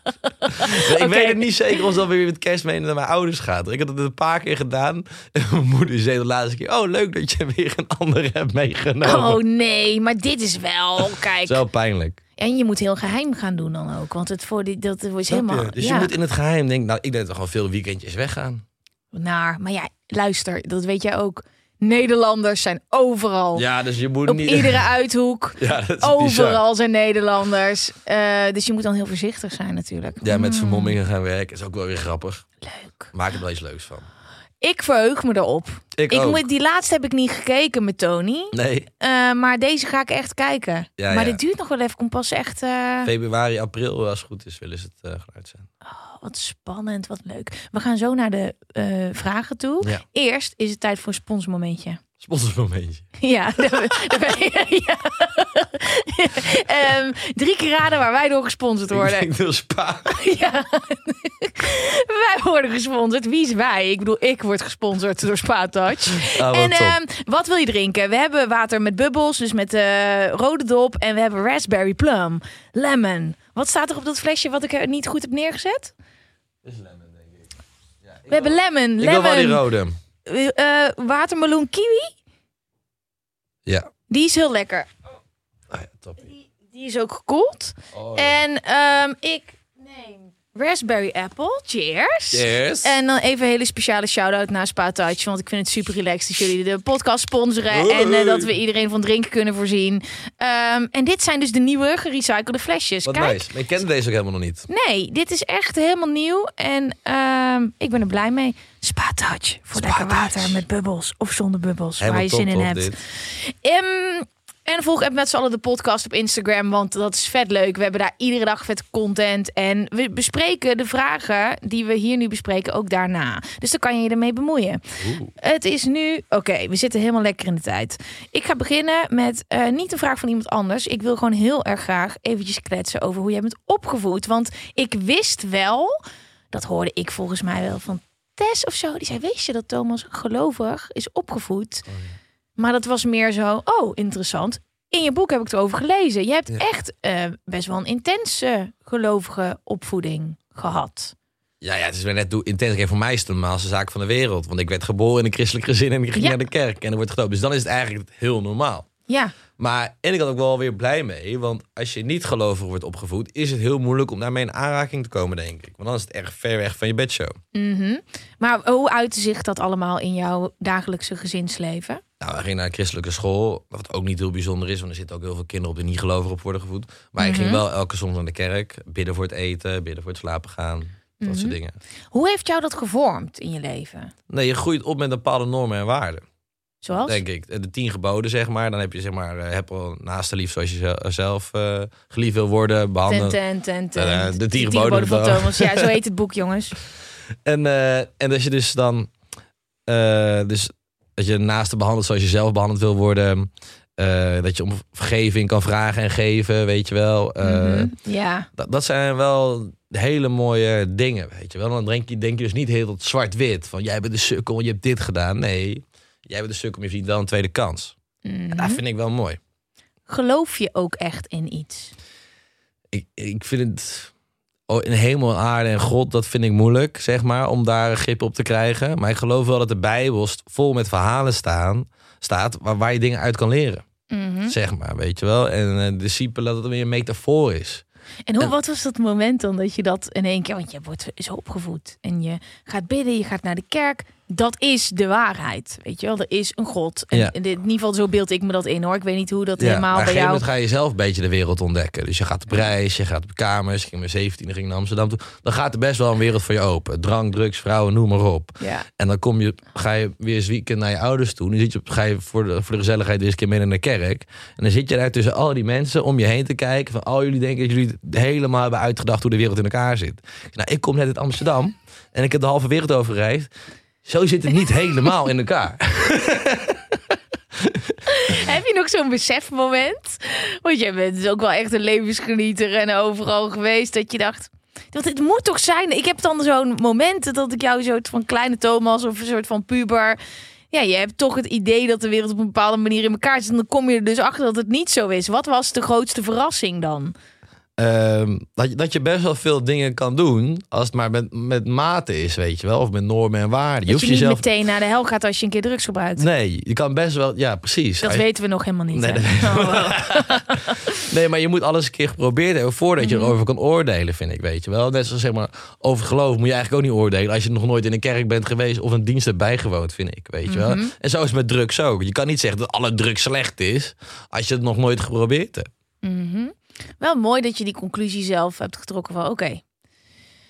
Nee, ik weet het niet zeker of dat weer met kerst mee naar mijn ouders gaat. Ik heb het een paar keer gedaan. En mijn moeder zei de laatste keer... Oh, leuk dat je weer een ander hebt meegenomen. Oh nee, maar dit is wel, kijk. wel pijnlijk. En je moet heel geheim gaan doen dan ook, want het voor die, dat je? helemaal Dus ja, je moet in het geheim denken... Nou, ik denk dat we gewoon veel weekendjes weggaan. naar. Maar ja, luister, dat weet jij ook. Nederlanders zijn overal. Ja, dus je moet Op niet... iedere uithoek. Ja, dat is bizar. Overal zijn Nederlanders. Eh, dus je moet dan heel voorzichtig zijn natuurlijk. Ja, met Mm, vermommingen gaan werken. is ook wel weer grappig. leuk. Maak er wel iets leuks van. Ik verheug me erop. Ik, Ik ook. moet, die laatste heb ik niet gekeken met Tony. Nee, Eh, maar deze ga ik echt kijken. Ja, maar ja. dit duurt nog wel even. Komt pas echt. eh, februari, april, als het goed is, willen ze het uh, geluid zijn. Wat spannend, wat leuk. We gaan zo naar de eh, vragen toe. Ja. Eerst is het tijd voor een sponsmomentje. Sponsorsmomentje. Ja, ja. Ehm, drie keer raden waar wij door gesponsord worden. Ik wil spa. Ja. wij worden gesponsord. Wie is wij? Ik bedoel, ik word gesponsord door Spa Touch. Ah, wat en ehm, wat wil je drinken? We hebben water met bubbels, dus met eh, rode dop. En we hebben raspberry plum, lemon. Wat staat er op dat flesje wat ik er niet goed heb neergezet? Is lemon, denk ik. Ja, ik We hebben lemon, Ik wil wel die lemon, rode. eh, watermeloen, kiwi. Ja. Die is heel lekker. Ah, ja top. Die, die is ook gekoeld. Oh, ja. En ehm, ik neem Raspberry Apple. Cheers. Cheers. En dan even een hele speciale shout-out naar Spa Touch. Want ik vind het super relaxed dat jullie de podcast sponsoren. En eh, dat we iedereen van drinken kunnen voorzien. Ehm, en dit zijn dus de nieuwe gerecyclede flesjes. Wat Kijk, nice. Maar ik kende deze ook helemaal nog niet. nee, dit is echt helemaal nieuw. En ehm, ik ben er blij mee. Spa Touch. Voor Spa lekker Touch. water met bubbels of zonder bubbels. Helemaal waar je zin in hebt. dit. En volg met z'n allen de podcast op Instagram, want dat is vet leuk. We hebben daar iedere dag vet content. En we bespreken de vragen die we hier nu bespreken ook daarna. Dus dan kan je je ermee bemoeien. Het is nu, oké, we zitten helemaal lekker in de tijd. Ik ga beginnen met eh, niet een vraag van iemand anders. Ik wil gewoon heel erg graag eventjes kletsen over hoe jij bent opgevoed. Want ik wist wel, dat hoorde ik volgens mij wel van Tess of zo. Die zei, wist je dat Thomas gelovig is opgevoed? Maar dat was meer zo, oh, interessant. In je boek heb ik het over gelezen. Je hebt Ja. echt eh, best wel een intense gelovige opvoeding gehad. Ja, ja, het is weer net intens. Voor mij is het de normaalste zaak van de wereld. Want ik werd geboren in een christelijk gezin en ik ging Ja. naar de kerk en er wordt gedoopt. Dus dan is het eigenlijk heel normaal. Ja, Maar en ik had ook wel weer blij mee. Want als je niet gelovig wordt opgevoed, is het heel moeilijk om daarmee in aanraking te komen, denk ik. Want dan is het erg ver weg van je bedshow. mhm. maar hoe uitte zich dat allemaal in jouw dagelijkse gezinsleven? Nou, wij gingen naar een christelijke school. Wat ook niet heel bijzonder is, want er zitten ook heel veel kinderen op die niet gelovig op worden gevoed. Maar ik ging Mhm. wel elke zondag naar de kerk. Bidden voor het eten, bidden voor het slapen gaan. Dat Mhm. soort dingen. Hoe heeft jou dat gevormd in je leven? Nee, je groeit op met bepaalde normen en waarden. Zoals? Denk ik. De tien geboden, zeg maar. Dan heb je, zeg maar, eh, heb al naast lief zoals je zel- zelf eh geliefd wil worden, behandelen. Ten, ten, ten, ten. Eh, de tien geboden van Thomas. Ja, zo heet het boek, jongens. En, en als je dus dan, dus dat je naasten behandelt zoals je zelf behandeld wil worden. eh, dat je om vergeving kan vragen en geven, weet je wel. Eh, Mhm. Ja, dat, dat zijn wel hele mooie dingen, weet je wel. Dan denk je, denk je dus niet heel tot zwart-wit. Van jij bent de sukkel, je hebt dit gedaan. Nee, jij bent de sukkel, je verdient wel een tweede kans. En dat vind ik wel mooi. geloof je ook echt in iets? ik, ik vind het in hemel en aarde en God, dat vind ik moeilijk, zeg maar, om daar grip op te krijgen. Maar ik geloof wel dat de Bijbel vol met verhalen staan, staat waar, waar je dingen uit kan leren, Mhm. zeg maar, weet je wel. En eh, discipelen, dat het weer een metafoor is. En hoe, wat was dat moment dan dat je dat in één keer, want je wordt zo opgevoed en je gaat bidden, je gaat naar de kerk. Dat is de waarheid, weet je wel. Er is een God. En Ja. in ieder geval zo beeld ik me dat in hoor. Ik weet niet hoe dat Ja, helemaal op een bij gegeven jou... moment ga je zelf een beetje de wereld ontdekken. Dus je gaat op reis, je gaat op kamers. Ik ging met 17 ging naar Amsterdam toe. Dan gaat er best wel een wereld voor je open. Drank, drugs, vrouwen, noem maar op. Ja. En dan kom je, ga je weer eens weekend naar je ouders toe. Nu zit je, op- ga je voor de, voor de gezelligheid weer eens een keer mee naar de kerk. En dan zit je daar tussen al die mensen om je heen te kijken. Van, al jullie denken dat jullie het helemaal hebben uitgedacht hoe de wereld in elkaar zit. Nou, ik kom net uit Amsterdam en ik heb de halve wereld overgereisd. Zo zit het niet helemaal in elkaar. Heb je nog zo'n besefmoment? Want jij bent dus ook wel echt een levensgenieter en overal geweest. Dat je dacht, dat het moet toch zijn. Ik heb dan zo'n moment dat ik jou soort van kleine Thomas of een soort van puber. Ja, je hebt toch het idee dat de wereld op een bepaalde manier in elkaar zit. En dan kom je er dus achter dat het niet zo is. Wat was de grootste verrassing dan? Ehm, dat, je, dat je best wel veel dingen kan doen als het maar met, met mate is, weet je wel. Of met normen en waarden. Je Dat je niet jezelf... meteen naar de hel gaat als je een keer drugs gebruikt. Nee, je kan best wel... Ja, precies. Dat je- weten we nog helemaal niet. Nee, dat- Oh. Nee, maar je moet alles een keer geprobeerd hebben voordat je Mhm. erover kan oordelen, vind ik, weet je wel. Net zoals zeg maar, over geloof moet je eigenlijk ook niet oordelen als je nog nooit in een kerk bent geweest of een dienst hebt bijgewoond, vind ik, weet je wel. Mhm. En zo is het met drugs ook. Je kan niet zeggen dat alle drugs slecht is als je het nog nooit geprobeerd hebt. Mhm. Wel mooi dat je die conclusie zelf hebt getrokken van oké,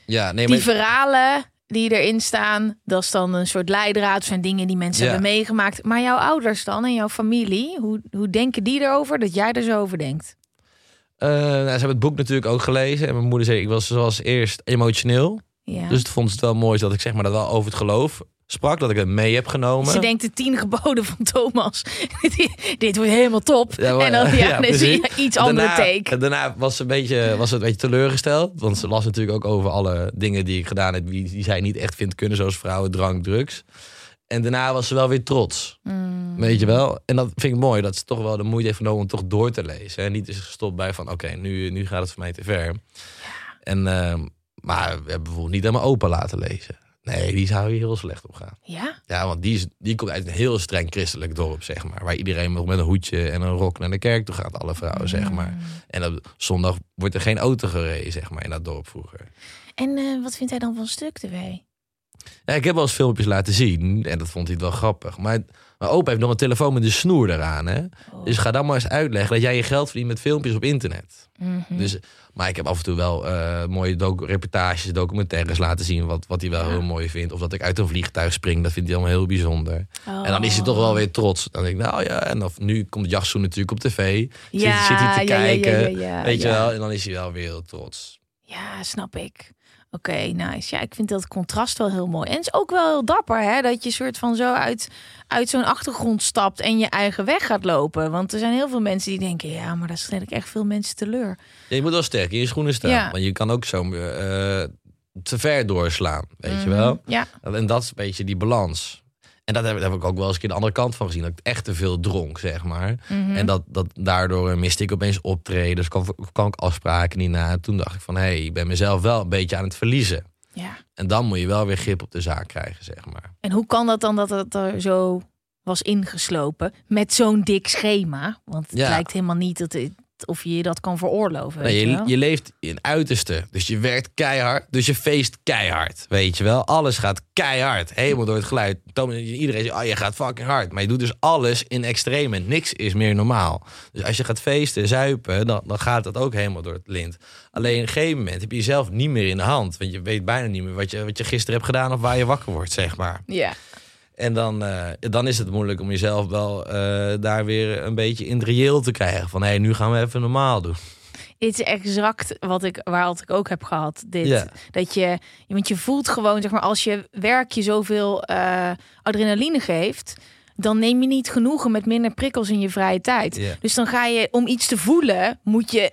Ja, nee, die verhalen die erin staan, dat is dan een soort leidraad, zijn dingen die mensen Ja. hebben meegemaakt. Maar jouw ouders dan en jouw familie, hoe, hoe denken die erover dat jij er zo over denkt? eh, nou, ze hebben het boek natuurlijk ook gelezen en mijn moeder zei, ik was zoals eerst emotioneel. Ja. Dus het vond ze het wel mooi dat ik zeg maar dat wel over het geloof sprak, dat ik het mee heb genomen. Ze denkt de tien geboden van Thomas. Dit wordt helemaal top. Ja, maar- en dan, ja, ja, dan zie je iets andere daarna, take. Daarna was ze, een beetje, was ze een beetje teleurgesteld. Want ze las natuurlijk ook over alle dingen die ik gedaan heb... die, die zij niet echt vindt kunnen, zoals vrouwen, drank, drugs. En daarna was ze wel weer trots. Mm. Weet je wel? En dat vind ik mooi, dat ze toch wel de moeite heeft genomen om toch door te lezen. En niet is gestopt bij van, oké, nu, nu gaat het voor mij te ver. En, ehm, maar we hebben bijvoorbeeld niet aan mijn opa laten lezen. Nee, die zou hier heel slecht op gaan. Ja? Ja, want die, is, die komt uit een heel streng christelijk dorp, zeg maar. Waar iedereen nog met een hoedje en een rok naar de kerk toe gaat, alle vrouwen, zeg maar. En op zondag wordt er geen auto gereden, zeg maar, in dat dorp vroeger. En eh, wat vindt hij dan van stuk TV? Ja, ik heb wel eens filmpjes laten zien en dat vond hij wel grappig. Maar mijn opa heeft nog een telefoon met een snoer eraan, hè. Dus ga dan maar eens uitleggen dat jij je geld verdient met filmpjes op internet. Dus, maar ik heb af en toe wel eh, mooie docu- reportages, documentaires laten zien wat, wat hij wel heel mooi vindt. Of dat ik uit een vliegtuig spring, dat vindt hij allemaal heel bijzonder. En dan is hij toch wel weer trots. Dan denk ik, nou ja, en of, nu komt Jachtsoen natuurlijk op tv. Zit, Ja, zit hij te ja, kijken, weet je wel. En dan is hij wel weer heel trots. Ja, snap ik. Oké, nice. Ja, ik vind dat contrast wel heel mooi. En het is ook wel heel dapper, hè? Dat je soort van zo uit, uit zo'n achtergrond stapt en je eigen weg gaat lopen. Want er zijn heel veel mensen die denken, ja, maar daar stel ik echt veel mensen teleur. Ja, je moet wel sterk in je schoenen staan. Ja. Want je kan ook zo eh, te ver doorslaan, weet Mhm. je wel. Ja, En dat is een beetje die balans. En dat heb, heb ik ook wel eens een keer de andere kant van gezien. Dat ik echt te veel dronk, zeg maar. Mhm. En dat, dat daardoor miste ik opeens optreden. kwam, kwam ik afspraken niet na. En toen dacht ik van, hé, hey, ik ben mezelf wel een beetje aan het verliezen. ja. En dan moet je wel weer grip op de zaak krijgen, zeg maar. En hoe kan dat dan dat het er zo was ingeslopen met zo'n dik schema? Want het Ja. lijkt helemaal niet dat het, of je je dat kan veroorloven. Nee, je, je, wel? je leeft in uiterste. Dus je werkt keihard. Dus je feest keihard. Weet je wel? Alles gaat keihard. Helemaal door het geluid. Iedereen zegt, oh, je gaat fucking hard. Maar je doet dus alles in extreme. Niks is meer normaal. Dus als je gaat feesten, zuipen, dan, dan gaat dat ook helemaal door het lint. Alleen op een gegeven moment heb je jezelf niet meer in de hand. Want je weet bijna niet meer wat je, wat je gisteren hebt gedaan of waar je wakker wordt, zeg maar. Ja. En dan, eh, dan is het moeilijk om jezelf wel eh, daar weer een beetje in het reëel te krijgen. Van, hé, hey, nu gaan we even normaal doen. Dit is exact wat ik, waar ik ook heb gehad. Dit. Ja. Dat je, want je voelt gewoon, zeg maar, als je werk je zoveel eh, adrenaline geeft, dan neem je niet genoegen met minder prikkels in je vrije tijd. Ja. Dus dan ga je, om iets te voelen, moet je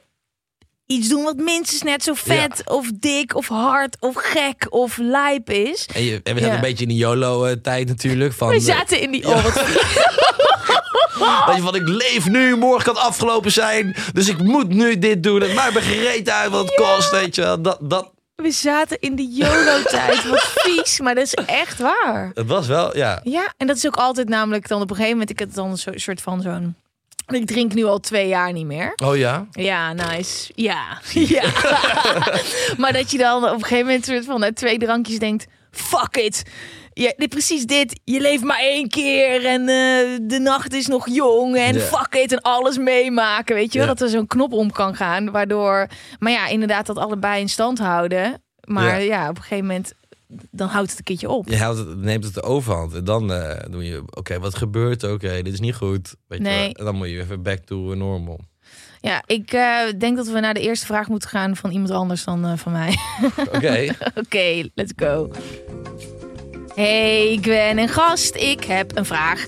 iets doen wat minstens net zo vet of dik of hard of gek of lijp is. En, je, en we zaten Ja. een beetje in die YOLO-tijd natuurlijk. Van, We zaten in die... Oh, wat Weet je van, ik leef nu, morgen kan het afgelopen zijn. Dus ik moet nu dit doen. Het maakt me gereed uit wat het kost, weet je wel. Dat, dat, we zaten in de YOLO-tijd. Wat vies, maar dat is echt waar. het was wel, ja. Ja, en dat is ook altijd namelijk dan op een gegeven moment... Ik heb dan een soort van zo'n... Ik drink nu al twee jaar niet meer. Oh ja? Ja, nice. Ja, ja. maar dat je dan op een gegeven moment van na twee drankjes denkt... Fuck it. Ja, dit, precies dit. Je leeft maar één keer en eh, de nacht is nog jong en fuck it en alles meemaken. Weet je wel, dat er zo'n knop om kan gaan. Waardoor, maar ja, inderdaad dat allebei in stand houden. Maar ja, op een gegeven moment, dan houdt het een keertje op. Je houdt het, neemt het de overhand. En dan eh doe je, oké, wat gebeurt? Oké, dit is niet goed. Weet je Nee. En dan moet je even back to normal. Ja, ik eh, denk dat we naar de eerste vraag moeten gaan van iemand anders dan eh, van mij. Oké. Oké, let's go. Hey Gwen en gast, ik heb een vraag.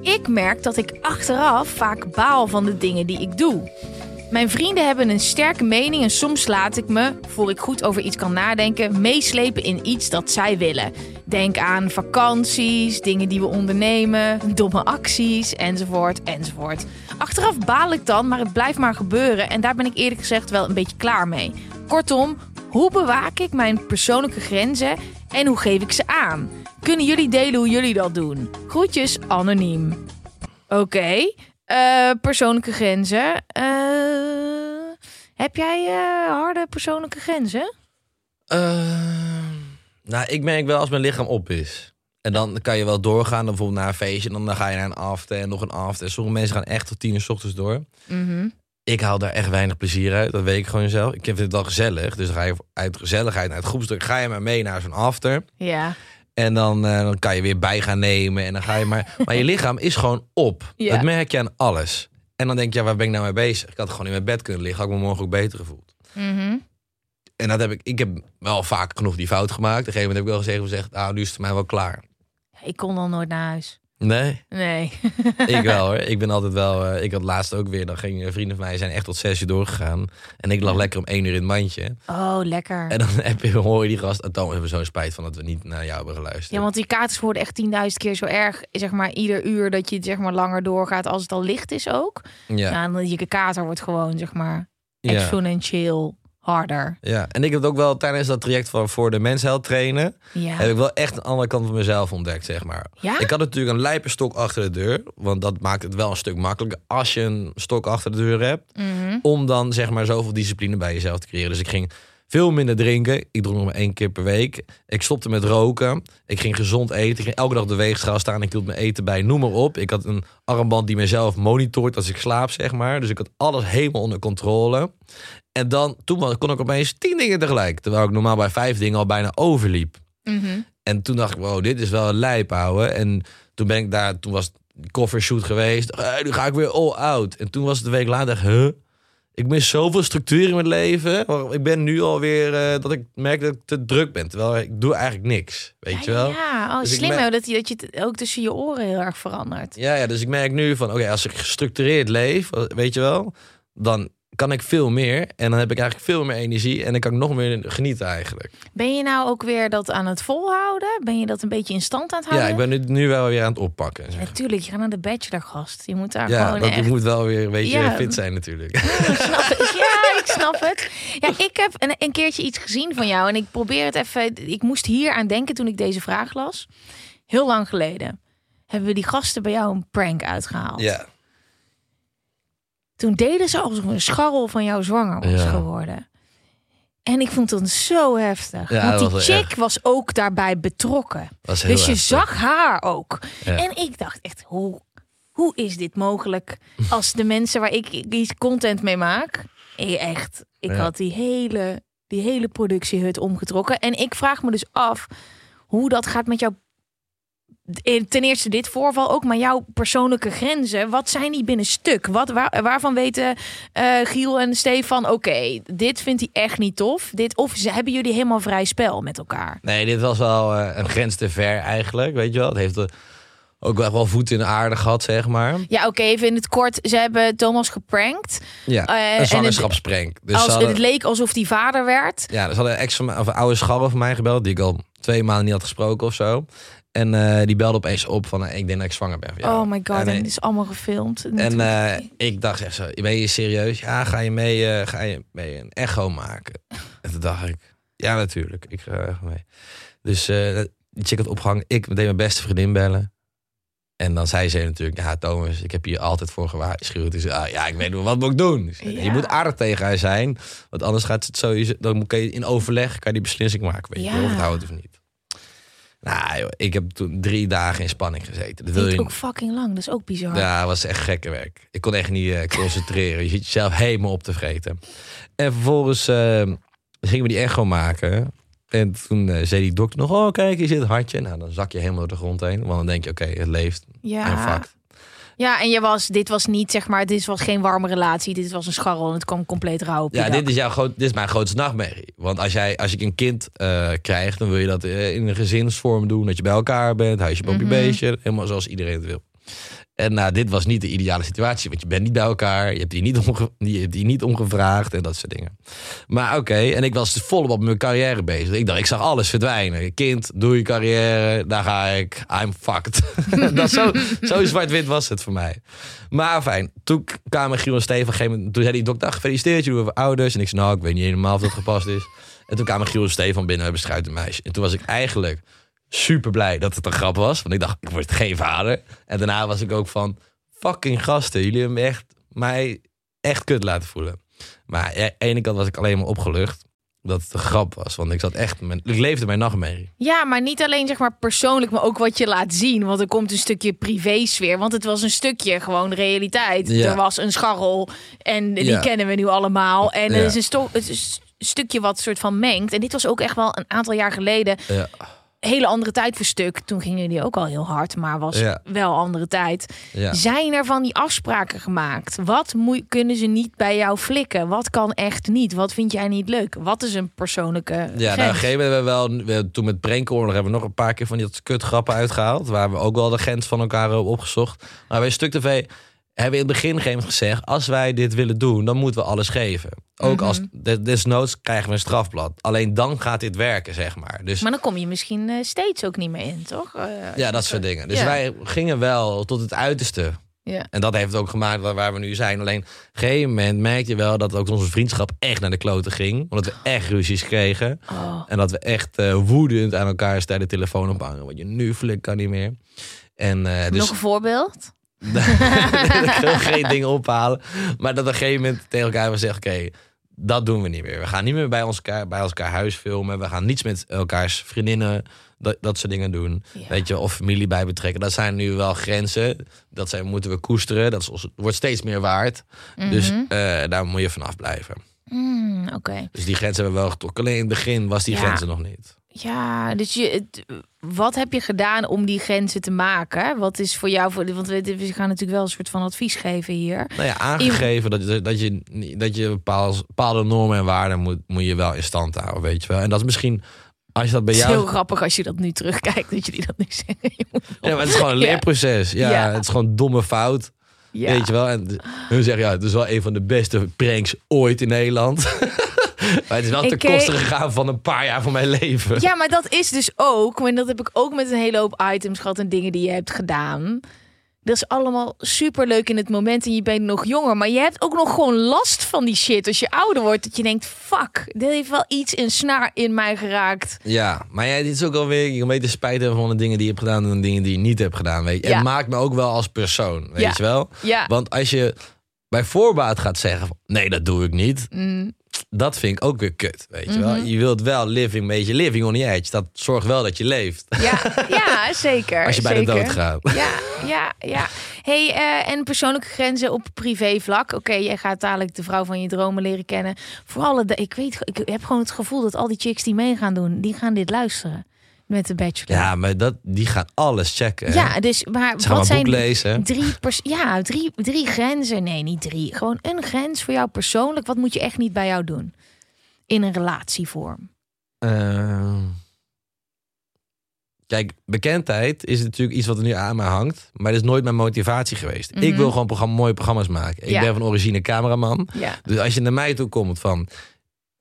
Ik merk dat ik achteraf vaak baal van de dingen die ik doe. Mijn vrienden hebben een sterke mening en soms laat ik me, voor ik goed over iets kan nadenken, meeslepen in iets dat zij willen. Denk aan vakanties, dingen die we ondernemen, domme acties, enzovoort, enzovoort. Achteraf baal ik dan, maar het blijft maar gebeuren en daar ben ik eerlijk gezegd wel een beetje klaar mee. Kortom, hoe bewaak ik mijn persoonlijke grenzen en hoe geef ik ze aan? Kunnen jullie delen hoe jullie dat doen? Groetjes, anoniem. Oké, eh, persoonlijke grenzen. Eh, heb jij eh, harde persoonlijke grenzen? Eh, nou, ik merk wel als mijn lichaam op is. En dan kan je wel doorgaan, dan bijvoorbeeld naar een feestje. En dan ga je naar een after en nog een after. En sommige mensen gaan echt tot tien uur s ochtends door. Mhm. Ik haal daar echt weinig plezier uit. Dat weet ik gewoon zelf. Ik vind het wel gezellig. Dus dan ga je uit gezelligheid naar het groepsdruk. Ga je maar mee naar zo'n after. Ja. En dan, eh, dan kan je weer bij gaan nemen. En dan ga je maar. Maar je lichaam is gewoon op. Ja. Dat merk je aan alles. En dan denk je, ja, waar ben ik nou mee bezig? Ik had gewoon in mijn bed kunnen liggen. Had ik me morgen ook beter gevoeld. Mhm. En dat heb ik. Ik heb wel vaak genoeg die fout gemaakt. Op een gegeven moment heb ik wel gezegd, gezegd nou, nu is het mij wel klaar. Ik kon dan nooit naar huis. Nee, Nee. ik wel hoor. Ik ben altijd wel. eh, ik had laatst ook weer. Dan gingen vrienden van mij zijn echt tot zes uur doorgegaan. En ik lag lekker om één uur in het mandje. Oh, lekker. En dan heb je, hoor je die gast. En dan hebben we zo'n spijt van dat we niet naar jou hebben geluisterd. Ja, want die katers worden echt 10.000 keer zo erg. Zeg maar ieder uur dat je zeg maar langer doorgaat als het al licht is ook. Ja, ja. dan je kater wordt gewoon zeg maar Ja. exponentieel harder. Ja, en ik heb het ook wel tijdens dat traject van voor de mensheld trainen... Ja. heb ik wel echt een andere kant van mezelf ontdekt, zeg maar. Ja? Ik had natuurlijk een lijperstok achter de deur. Want dat maakt het wel een stuk makkelijker als je een stok achter de deur hebt. Mhm. Om dan zeg maar zoveel discipline bij jezelf te creëren. Dus ik ging veel minder drinken. Ik dronk nog maar één keer per week. Ik stopte met roken. Ik ging gezond eten. Ik ging elke dag op de weegschaal staan. Ik hield mijn eten bij. Noem maar op. Ik had een armband die mezelf monitort als ik slaap, zeg maar. Dus ik had alles helemaal onder controle. En dan, toen kon ik opeens tien dingen tegelijk. Terwijl ik normaal bij vijf dingen al bijna overliep. Mhm. En toen dacht ik, wow, dit is wel een lijp, ouwe. En toen ben ik daar, toen was die covershoot geweest. Nu ga ik weer all out. En toen was het een week later, huh? Ik mis zoveel structuur in mijn leven. Ik ben nu alweer eh dat ik merk dat ik te druk ben. Terwijl ik doe eigenlijk niks, weet je wel? Ja. Ja, oh, Dus slim merk- dat, je, dat je het ook tussen je oren heel erg verandert. Ja, dus ik merk nu van, oké, als ik gestructureerd leef, weet je wel, dan kan ik veel meer. En dan heb ik eigenlijk veel meer energie. En dan kan ik nog meer genieten eigenlijk. Ben je nou ook weer dat aan het volhouden? Ben je dat een beetje in stand aan het Ja, houden? ik ben nu, nu wel weer aan het oppakken. Natuurlijk, je gaat naar de bachelor gast. Je moet daar Ja, gewoon dat echt... moet wel weer een beetje Ja. fit zijn natuurlijk. Ik snap het. Ja, ik snap het. Ja, ik heb een, een keertje iets gezien van jou en ik probeer het even. Ik moest hier aan denken toen ik deze vraag las. Heel lang geleden hebben we die gasten bij jou een prank uitgehaald. Ja. Toen deden ze alsof een scharrel van jou zwanger was Ja. geworden. En ik vond het zo heftig. Ja, Want dat die chick was ook daarbij betrokken. Dus je heftig. zag haar ook. Ja. En ik dacht echt, hoe, hoe is dit mogelijk? Als de mensen waar ik iets content mee maak. Echt, ik Ja. had die hele, die hele productiehut omgetrokken. En ik vraag me dus af hoe dat gaat met jouw... eh, Ten eerste dit voorval ook, maar jouw persoonlijke grenzen. Wat zijn die binnen stuk? Wat, waar, waarvan weten eh, Giel en Stefan, oké, dit vindt hij echt niet tof. Dit, of ze, hebben jullie helemaal vrij spel met elkaar? Nee, dit was wel eh, een grens te ver eigenlijk, weet je wel. Het heeft ook wel, wel voet in de aarde gehad, zeg maar. Ja, oké, even in het kort. Ze hebben Thomas geprankt. Ja, en een zwangerschapsprank. Dus Als, hadden, Het leek alsof hij vader werd. ja, ze hadden een ex of een oude scharrel van mij gebeld, die ik al twee maanden niet had gesproken of zo. En eh, die belde opeens op van, eh, ik denk dat ik zwanger ben. van jou. Oh my god, En, en eh, het is allemaal gefilmd. En ik dacht echt zo, ben je serieus? Ja, ga je mee, ga je mee een echo maken? En toen dacht ik, ja natuurlijk, ik ga uh, mee. Dus die chick had opgehangen, ik meteen mijn beste vriendin bellen. En dan zei ze natuurlijk, ja Thomas, ik heb hier altijd voor gewaarschuwd. Dus ah, ja, ik weet wel, wat moet ik doen? Ja. Je moet aardig tegen haar zijn, want anders gaat het sowieso, dan moet je in overleg, kan je die beslissing maken, weet je Ja. of het houdt of niet. Nou joh, ik heb toen drie dagen in spanning gezeten. Dat wil je ook fucking lang, dat is ook bizar. ja, het was echt gekke werk. Ik kon echt niet eh, concentreren. Je zit jezelf helemaal op te vreten. En vervolgens eh, gingen we die echo maken. En toen eh, zei die dokter nog, oh kijk, hier zit het hartje. Nou, dan zak je helemaal door de grond heen. Want dan denk je, oké, het leeft. En Ja. fucked. Ja, en je was, dit was niet, zeg maar, dit was geen warme relatie. Dit was een scharrel en het kwam compleet rauw op je Ja, dit is, jouw groot, dit is mijn grootste nachtmerrie. Want als, jij, als je een kind eh, krijgt, dan wil je dat eh, in een gezinsvorm doen. Dat je bij elkaar bent, huisje, boompje, Mhm. beestje. Helemaal zoals iedereen het wil. En nou, dit was niet de ideale situatie. Want je bent niet bij elkaar. Je hebt hier niet, omge hebt hier niet omgevraagd en dat soort dingen. Maar oké, en ik was volop op mijn carrière bezig. Ik dacht, ik zag alles verdwijnen. Kind, doe je carrière, daar ga ik. I'm fucked. dat zo, zo zwart-wit was het voor mij. Maar fijn, toen kwamen Giel en Steven. Toen zei die dokter, "Ah, gefeliciteerd, jullie hebben ouders. En ik zei, nou, ik weet niet helemaal of dat gepast is. En toen kwamen Giel en Steven binnen, we hebben meisje. En toen was ik eigenlijk super blij dat het een grap was. Want ik dacht, ik word geen vader. En daarna was ik ook van, fucking gasten. Jullie hebben echt, mij echt kut laten voelen. Maar aan de ene kant was ik alleen maar opgelucht. Dat het een grap was. Want ik zat echt, mijn, ik leefde mijn nachtmerrie. Ja, maar niet alleen zeg maar persoonlijk, maar ook wat je laat zien. Want er komt een stukje privé-sfeer. Want het was een stukje gewoon realiteit. Ja. Er was een scharrel en die Ja. kennen we nu allemaal. En er is een, het is een stukje wat soort van mengt. En dit was ook echt wel een aantal jaar geleden. Ja. Hele andere tijd voor stuk. Toen gingen jullie ook al heel hard, maar was Ja. wel andere tijd. Ja. Zijn er van die afspraken gemaakt? Wat moet, kunnen ze niet bij jou flikken? Wat kan echt niet? Wat vind jij niet leuk? Wat is een persoonlijke Ja, nou, een grens? gegeven moment hebben we wel, we, toen met Brenkoorlog hebben we nog een paar keer van die kutgrappen uitgehaald. Waar we ook wel de grens van elkaar hebben opgezocht. Maar bij Stuk TV hebben in het begin op een gegeven moment gezegd, als wij dit willen doen, dan moeten we alles geven. Ook Mhm. als des- desnoods krijgen we een strafblad. Alleen dan gaat dit werken, zeg maar. Dus Maar dan kom je misschien eh, steeds ook niet meer in, toch? Eh, ja, dat soort dingen. Dus Ja. wij gingen wel tot het uiterste. Ja. En dat heeft ook gemaakt waar- we nu zijn. Alleen op een gegeven moment merk je wel dat ook onze vriendschap echt naar de kloten ging. Omdat we echt ruzies kregen. Oh. En dat we echt eh, woedend aan elkaar de telefoon ophangen. Want je nu flik kan niet meer. En dus Nog een voorbeeld? ik wil geen dingen ophalen. Maar dat op een gegeven moment tegen elkaar hebben gezegd: oké, dat doen we niet meer. We gaan niet meer bij ons elkaar, bij elkaar huis filmen. We gaan niets met elkaars vriendinnen, dat, dat soort dingen doen. Ja. Weet je, of familie bij betrekken. Dat zijn nu wel grenzen. Dat zijn, moeten we koesteren. Dat is, wordt steeds meer waard. Dus Mhm. eh, daar moet je vanaf blijven. Mm, Oké. Dus die grenzen hebben we wel getrokken. Alleen in het begin was die Ja. grenzen nog niet. Ja, dus je, het- wat heb je gedaan om die grenzen te maken? Wat is voor jou, voor, want we, we gaan natuurlijk wel een soort van advies geven hier. Nou ja, aangegeven dat, je- dat je, dat je bepaalde, bepaalde normen en waarden moet, moet je wel in stand houden, weet je wel. En dat is misschien, als je dat bij Het is jou... heel grappig als je dat nu terugkijkt, dat jullie dat nu zeggen. Ja, maar het is gewoon een leerproces. Ja, Ja. het is gewoon een domme fout. Ja. Weet je wel? En hun zeggen, ja, het is wel een van de beste pranks ooit in Nederland. maar het is wel ten Ik, eh, koste gegaan van een paar jaar van mijn leven. Ja, maar dat is dus ook, en dat heb ik ook met een hele hoop items gehad en dingen die je hebt gedaan. Dat is allemaal super leuk in het moment en je bent nog jonger. Maar je hebt ook nog gewoon last van die shit als je ouder wordt. Dat je denkt, fuck, dit heeft wel iets een snaar in mij geraakt. Ja, maar ja, dit is ook alweer, je beter spijt hebben van de dingen die je hebt gedaan dan de dingen die je niet hebt gedaan. Weet je? Ja. Het maakt me ook wel als persoon, weet Ja. je wel? Ja. Want als je bij voorbaat gaat zeggen, van, nee, dat doe ik niet. Mm, Dat vind ik ook weer kut, weet je wel? Mhm. Je wilt wel living, een beetje living on the edge. Dat zorgt wel dat je leeft. ja, ja, zeker. Als je bij de dood gaat. Ja, ja, ja. Hey, eh, en persoonlijke grenzen op privévlak. Oké, jij gaat dadelijk de vrouw van je dromen leren kennen. Vooral, de, ik weet, ik heb gewoon het gevoel dat al die chicks die mee gaan doen, die gaan dit luisteren met de bachelor. Ja, maar dat, die gaan alles checken. hè? Ja, dus maar Ze wat zijn lezen. drie, pers ja, drie, drie grenzen? Nee, niet drie. Gewoon een grens voor jou persoonlijk. Wat moet je echt niet bij jou doen in een relatievorm? Ehm, kijk, bekendheid is natuurlijk iets wat er nu aan mij hangt. Maar dat is nooit mijn motivatie geweest. Ik Mhm. wil gewoon programma, mooie programma's maken. Ik Ja. ben van origine cameraman. Ja, Dus als je naar mij toe komt van...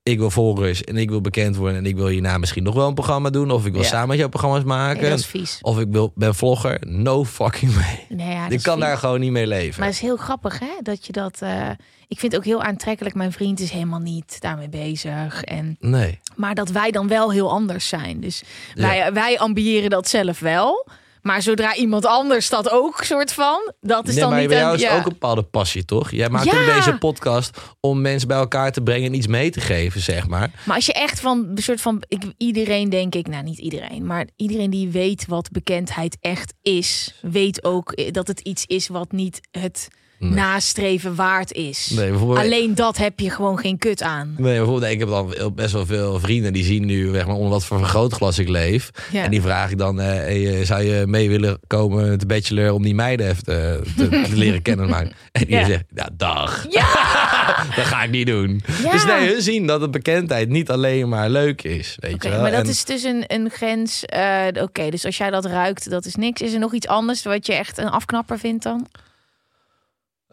Ik wil volgers en ik wil bekend worden... en ik wil hierna misschien nog wel een programma doen... of ik wil Ja. samen met jou programma's nee, maken... dat is vies. of ik wil, ben vlogger. No fucking way. Nee, ja, ik kan vies. daar gewoon niet mee leven. Maar het is heel grappig, hè? Dat je dat. eh, ik vind het ook heel aantrekkelijk. Mijn vriend is helemaal niet daarmee bezig. En, Nee. maar dat wij dan wel heel anders zijn. Dus Ja. wij, wij ambiëren dat zelf wel. Maar zodra iemand anders dat ook soort van, dat is nee, dan maar niet bij jou is ja. ook een bepaalde passie, toch? Jij maakt Ja. ook deze podcast om mensen bij elkaar te brengen en iets mee te geven, zeg maar. Maar als je echt van een soort van ik, iedereen denk ik, nou niet iedereen, maar iedereen die weet wat bekendheid echt is, weet ook dat het iets is wat niet het Nee. nastreven waard is. Nee, bijvoorbeeld, Alleen dat heb je gewoon geen kut aan. nee, bijvoorbeeld ik heb dan best wel veel vrienden die zien nu zeg maar, onder wat voor vergrootglas ik leef. Ja. En die vraag ik dan, eh, hey, eh, zou je mee willen komen met de bachelor om die meiden even te, te, te leren kennen? Maar, en die Ja. zegt, ja, dag. Ja! dat ga ik niet doen. Ja. Dus nee, hun zien dat de bekendheid niet alleen maar leuk is, weet je wel. maar dat En- is dus een, een grens. eh, Oké, dus als jij dat ruikt, dat is niks. Is er nog iets anders wat je echt een afknapper vindt dan?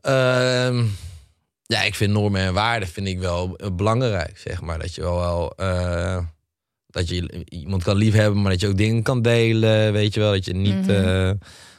Ehm, ja, ik vind normen en waarden vind ik wel belangrijk, zeg maar. Dat je wel, wel eh, dat je iemand kan liefhebben, maar dat je ook dingen kan delen, weet je wel. Dat je niet, Mhm. eh,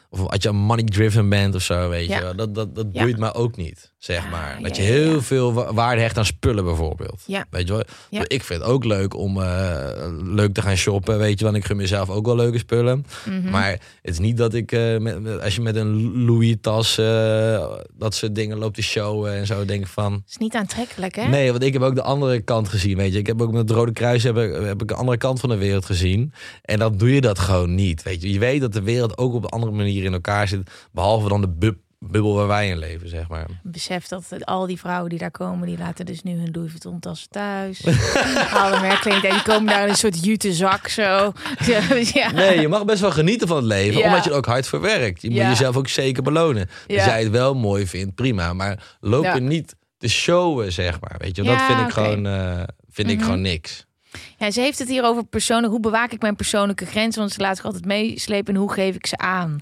of als je money driven bent of zo, weet Ja. je wel. Dat, dat, dat Ja. boeit me ook niet, zeg Ah, maar. ja, Dat je heel ja. veel wa- waarde hecht aan spullen bijvoorbeeld. Ja. Weet je wel. Ja. Ik vind het ook leuk om eh, leuk te gaan shoppen, weet je wel. Ik gun mezelf ook wel leuke spullen. Mhm. Maar het is niet dat ik, eh, met, met- als je met een Louis-tas, eh, dat soort dingen loopt te showen en zo, denk ik van... is niet aantrekkelijk, hè? Nee, want ik heb ook de andere kant gezien, weet je. Ik heb ook met het Rode Kruis heb, ik- heb ik de andere kant van de wereld gezien. En dan doe je dat gewoon niet, weet je. Je weet dat de wereld ook op een andere manier in elkaar zit, behalve dan de bub- bubbel waar wij in leven, zeg maar. Besef dat al die vrouwen die daar komen, die laten dus nu hun Louis Vuitton tassen thuis. Alle merkkleding, die komen daar in een soort jute zak zo. Dus ja. Nee, je mag best wel genieten van het leven, Ja. omdat je er ook hard voor werkt. Je moet jezelf ook zeker belonen. Als jij het wel mooi vindt, prima. Maar loop er niet te showen, zeg maar. Weet je, dat vind ik gewoon, eh, vind ik Mhm. gewoon niks. Ja, ze heeft het hier over persoonlijk. Hoe bewaak ik mijn persoonlijke grenzen? Want ze laat zich altijd meeslepen. En hoe geef ik ze aan?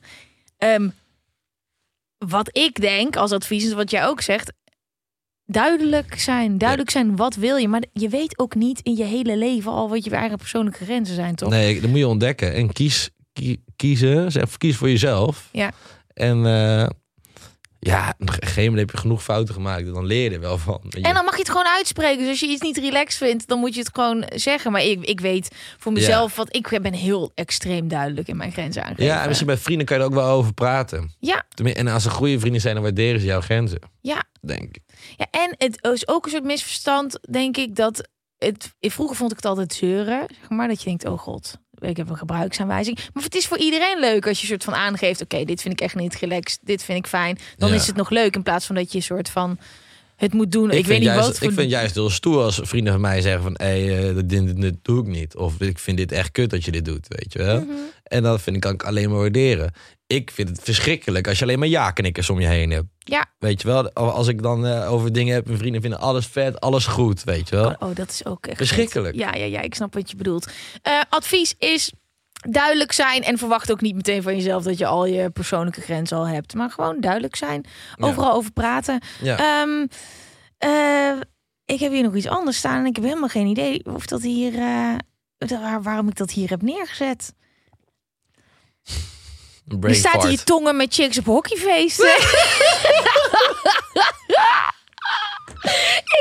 Ehm, wat ik denk als advies is wat jij ook zegt. Duidelijk zijn. Duidelijk zijn wat wil je. Maar je weet ook niet in je hele leven al wat je eigen persoonlijke grenzen zijn, toch? Nee, dat moet je ontdekken. En kies, kie- kiezen, zeg, kies voor jezelf. Ja. En eh, Ja, op een gegeven moment heb je genoeg fouten gemaakt. Dan leer je er wel van. je. En dan mag je het gewoon uitspreken. Dus als je iets niet relaxed vindt, dan moet je het gewoon zeggen. Maar ik, ik weet voor mezelf, want ik ben heel extreem duidelijk in mijn grenzen aangeven. ja, en misschien bij vrienden kan je er ook wel over praten. Ja, En als ze goede vrienden zijn, dan waarderen ze jouw grenzen. ja. Denk ik. ja, en het is ook een soort misverstand, denk ik, dat het... Vroeger vond ik het altijd zeuren, zeg maar. Dat je denkt, oh god, ik heb een gebruiksaanwijzing. Maar het is voor iedereen leuk als je soort van aangeeft... oké, dit vind ik echt niet relaxed, dit vind ik fijn. Dan Ja. is het nog leuk in plaats van dat je een soort van het moet doen. Ik, Ik, weet vind niet juist, wat voor... ik vind juist heel stoer als vrienden van mij zeggen van... hé, hey, dit, dit, dit doe ik niet. Of ik vind dit echt kut dat je dit doet, weet je wel. Mhm. En dat vind ik, kan ik alleen maar waarderen. Ik vind het verschrikkelijk als je alleen maar ja-knikkers om je heen hebt. Ja, Weet je wel, als ik dan eh, over dingen heb... mijn vrienden vinden alles vet, alles goed, weet je wel. Oh, dat is ook echt Verschrikkelijk. vet. Ja, ja, ja, ik snap wat je bedoelt. Eh, advies is duidelijk zijn en verwacht ook niet meteen van jezelf dat je al je persoonlijke grenzen al hebt, maar gewoon duidelijk zijn, overal over praten. Ja. Ehm, eh, ik heb hier nog iets anders staan en ik heb helemaal geen idee of dat hier, eh, waar- waarom ik dat hier heb neergezet. Je staat hier tongen met chicks op hockeyfeesten.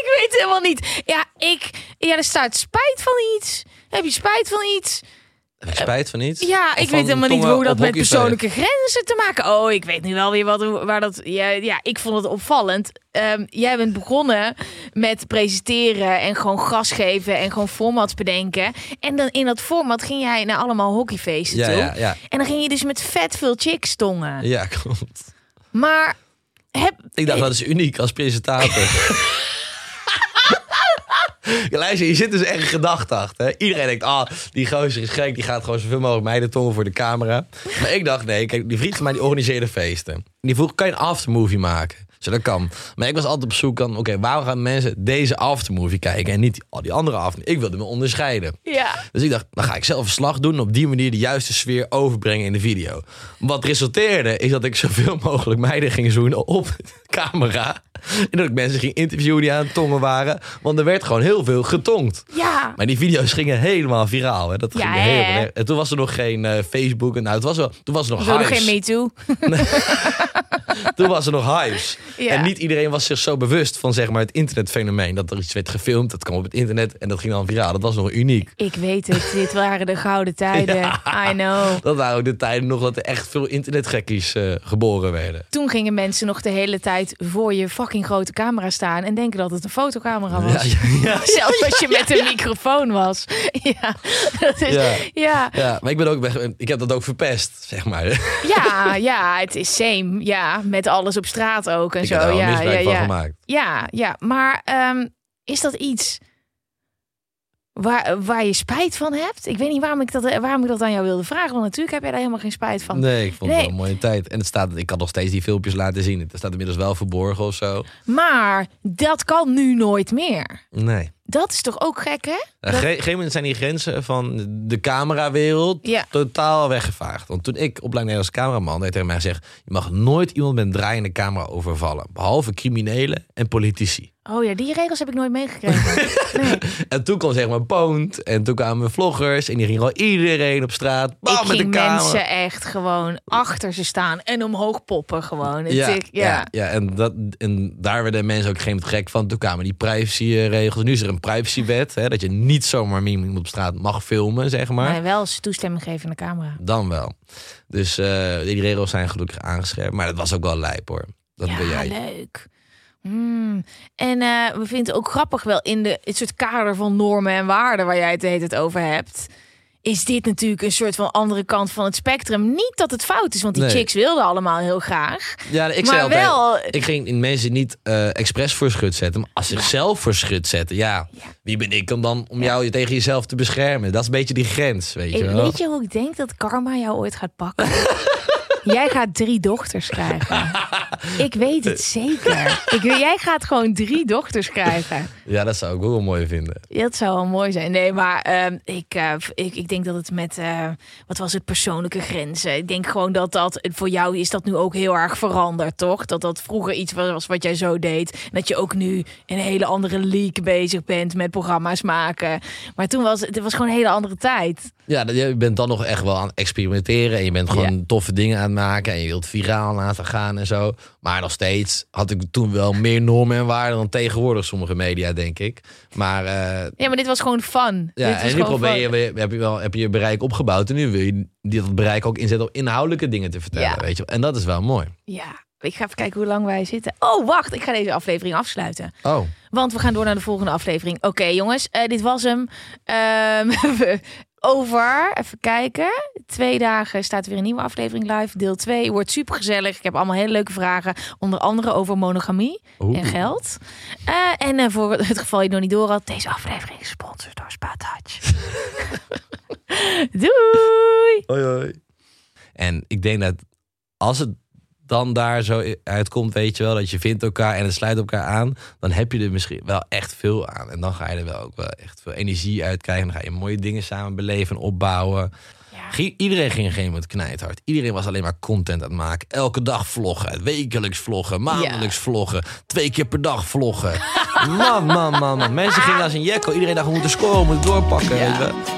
ik weet helemaal niet. Ja, ik. Ja, er staat spijt van iets. Heb je spijt van iets? Heb je spijt van iets? Ja, Of ik weet helemaal niet hoe dat met persoonlijke grenzen te maken. Oh, ik weet nu wel weer wat, waar dat. Ja, ja ik vond het opvallend. Ehm, jij bent begonnen met presenteren en gewoon gas geven en gewoon formats bedenken. En dan in dat format ging jij naar allemaal hockeyfeesten Ja, toe. ja, ja. En dan ging je dus met vet veel chicks tongen. Ja, klopt. Maar heb, Ik dacht, dat is uniek als presentator. Ja, luister, je zit dus echt in gedachte achter. Iedereen denkt, ah, die gozer is gek. Die gaat gewoon zoveel mogelijk meiden tongen voor de camera. Maar ik dacht, nee, kijk, die vriend van mij die organiseerde feesten. En die vroeg, kan je een aftermovie maken? Zo, dat kan. Maar ik was altijd op zoek aan, oké, waarom gaan mensen deze aftermovie kijken en niet al die andere aftermovie? Ik wilde me onderscheiden. ja. Dus ik dacht, dan ga ik zelf verslag doen en op die manier de juiste sfeer overbrengen in de video. Wat resulteerde is dat ik zoveel mogelijk meiden ging zoenen op camera. En dat ik mensen ging interviewen die aan het tongen waren. Want er werd gewoon heel veel getongd. Ja. Maar die video's gingen helemaal viraal. Hè. Dat ging Ja, helemaal hè? erg. En toen was er nog geen eh, Facebook. En nou, het was wel, toen was er nog nog hypes. geen me too. Toen was er nog hypes. Ja. En niet iedereen was zich zo bewust van zeg maar, het internetfenomeen. Dat er iets werd gefilmd, dat kwam op het internet en dat ging dan viraal. Dat was nog uniek. Ik weet het. Dit waren de gouden tijden. I know. Dat waren ook de tijden nog dat er echt veel internetgekkies eh, geboren werden. Toen gingen mensen nog de hele tijd voor je fucking grote camera staan en denken dat het een fotocamera was. Ja. Zelfs als je met een microfoon was. Ja, dat is, Ja. ja. Maar ik, ben ook, ik heb dat ook verpest, zeg maar. Ja, ja, het is same. Ja, met alles op straat ook en Ik zo. heb ja, ja, van ja. gemaakt. Ja, ja, maar ehm, is dat iets waar, waar je spijt van hebt? Ik weet niet waarom ik, dat, waarom ik dat aan jou wilde vragen, want natuurlijk heb jij daar helemaal geen spijt van. Nee, ik vond het wel een mooie tijd. En het staat, ik kan nog steeds die filmpjes laten zien. Het staat inmiddels wel verborgen of zo. Maar dat kan nu nooit meer. Nee. Dat is toch ook gek, hè? Op Dat- een gegeven moment zijn die grenzen van de camerawereld Ja. totaal weggevaagd. Want toen ik opleiding Nederlands cameraman werd tegen mij gezegd... je mag nooit iemand met een draaiende camera overvallen. Behalve criminelen en politici. Oh ja, die regels heb ik nooit meegekregen. Nee. En toen kwam zeg maar Poont. En toen kwamen vloggers. En die gingen al iedereen op straat. Bam, ik met de ging camera. mensen echt gewoon achter ze staan en omhoog poppen gewoon. Ja, ja. ja. Ja, en, dat, en daar werden mensen ook op een gegeven moment gek van. Toen kwamen die privacyregels. Nu is er een privacywet. Hè, dat je niet zomaar iemand op straat mag filmen, zeg maar. Maar wel eens toestemming geven aan de camera. Dan wel. Dus eh, die regels zijn gelukkig aangescherpt. Maar dat was ook wel lijp hoor. Dat ja, ben jij. leuk. Hmm. En eh, we vinden het ook grappig wel in de, het soort kader van normen en waarden waar jij het de hele tijd over hebt. Is dit natuurlijk een soort van andere kant van het spectrum. Niet dat het fout is, want die Nee. chicks wilden allemaal heel graag. Ja, ik Maar zei altijd, wel- ik ging in mensen niet eh expres voor schut zetten, maar als zichzelf voor schut zetten. Ja, wie ben ik om dan om jou tegen jezelf te beschermen? Dat is een beetje die grens, weet je Ik, wel. weet je hoe ik denk dat karma jou ooit gaat pakken? Jij gaat drie dochters krijgen. Ik weet het zeker. Ik, jij gaat gewoon drie dochters krijgen. Ja, dat zou ik ook wel mooi vinden. Dat zou wel mooi zijn. Nee, maar ehm, ik, eh, ik, ik denk dat het met, eh, wat was het, persoonlijke grenzen. Ik denk gewoon dat dat, voor jou is dat nu ook heel erg veranderd, toch? Dat dat vroeger iets was wat jij zo deed. En dat je ook nu een hele andere league bezig bent met programma's maken. Maar toen was het, was gewoon een hele andere tijd. Ja, je bent dan nog echt wel aan het experimenteren en je bent gewoon Ja. toffe dingen aan het maken en je wilt viraal laten gaan en zo. Maar nog steeds had ik toen wel meer normen en waarden dan tegenwoordig sommige media, denk ik. Maar, uh, ja, maar dit was gewoon fun. Ja, dit en nu probeer je, heb je wel heb je, je bereik opgebouwd en nu wil je dat bereik ook inzetten op inhoudelijke dingen te vertellen, ja. weet je. En dat is wel mooi. Ja, ik ga even kijken hoe lang wij zitten. Oh, wacht. Ik ga deze aflevering afsluiten. Oh. Want we gaan door naar de volgende aflevering. Oké, jongens. Uh, dit was hem. Um, over, even kijken. Twee dagen staat weer een nieuwe aflevering live. Deel 2 wordt super gezellig. Ik heb allemaal hele leuke vragen. Onder andere over monogamie en geld. Uh, en uh, voor het geval je nog niet door had. Deze aflevering is gesponsord door Spa Touch. Doei! Hoi hoi. En ik denk dat als het dan daar zo uitkomt, weet je wel, dat je vindt elkaar en het sluit elkaar aan, dan heb je er misschien wel echt veel aan. En dan ga je er wel ook wel echt veel energie uit krijgen. Dan ga je mooie dingen samen beleven en opbouwen. Ja. Iedereen ging een gegeven moment knijthard. Iedereen was alleen maar content aan het maken. Elke dag vloggen, wekelijks vloggen, maandelijks vloggen, twee keer per dag vloggen. man, man, man, man. Mensen gingen als een jekko. Iedereen dacht, we moeten scoren, we moeten doorpakken. Weet je.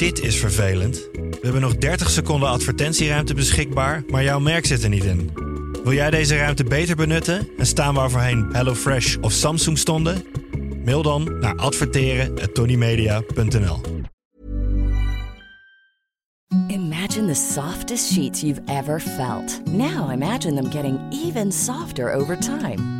Dit is vervelend. We hebben nog 30 seconden advertentieruimte beschikbaar, maar jouw merk zit er niet in. Wil jij deze ruimte beter benutten en staan waar voorheen HelloFresh of Samsung stonden? Mail dan naar adverteren@tonymedia.nl. Imagine the softest sheets you've ever felt. Now imagine them getting even softer over time.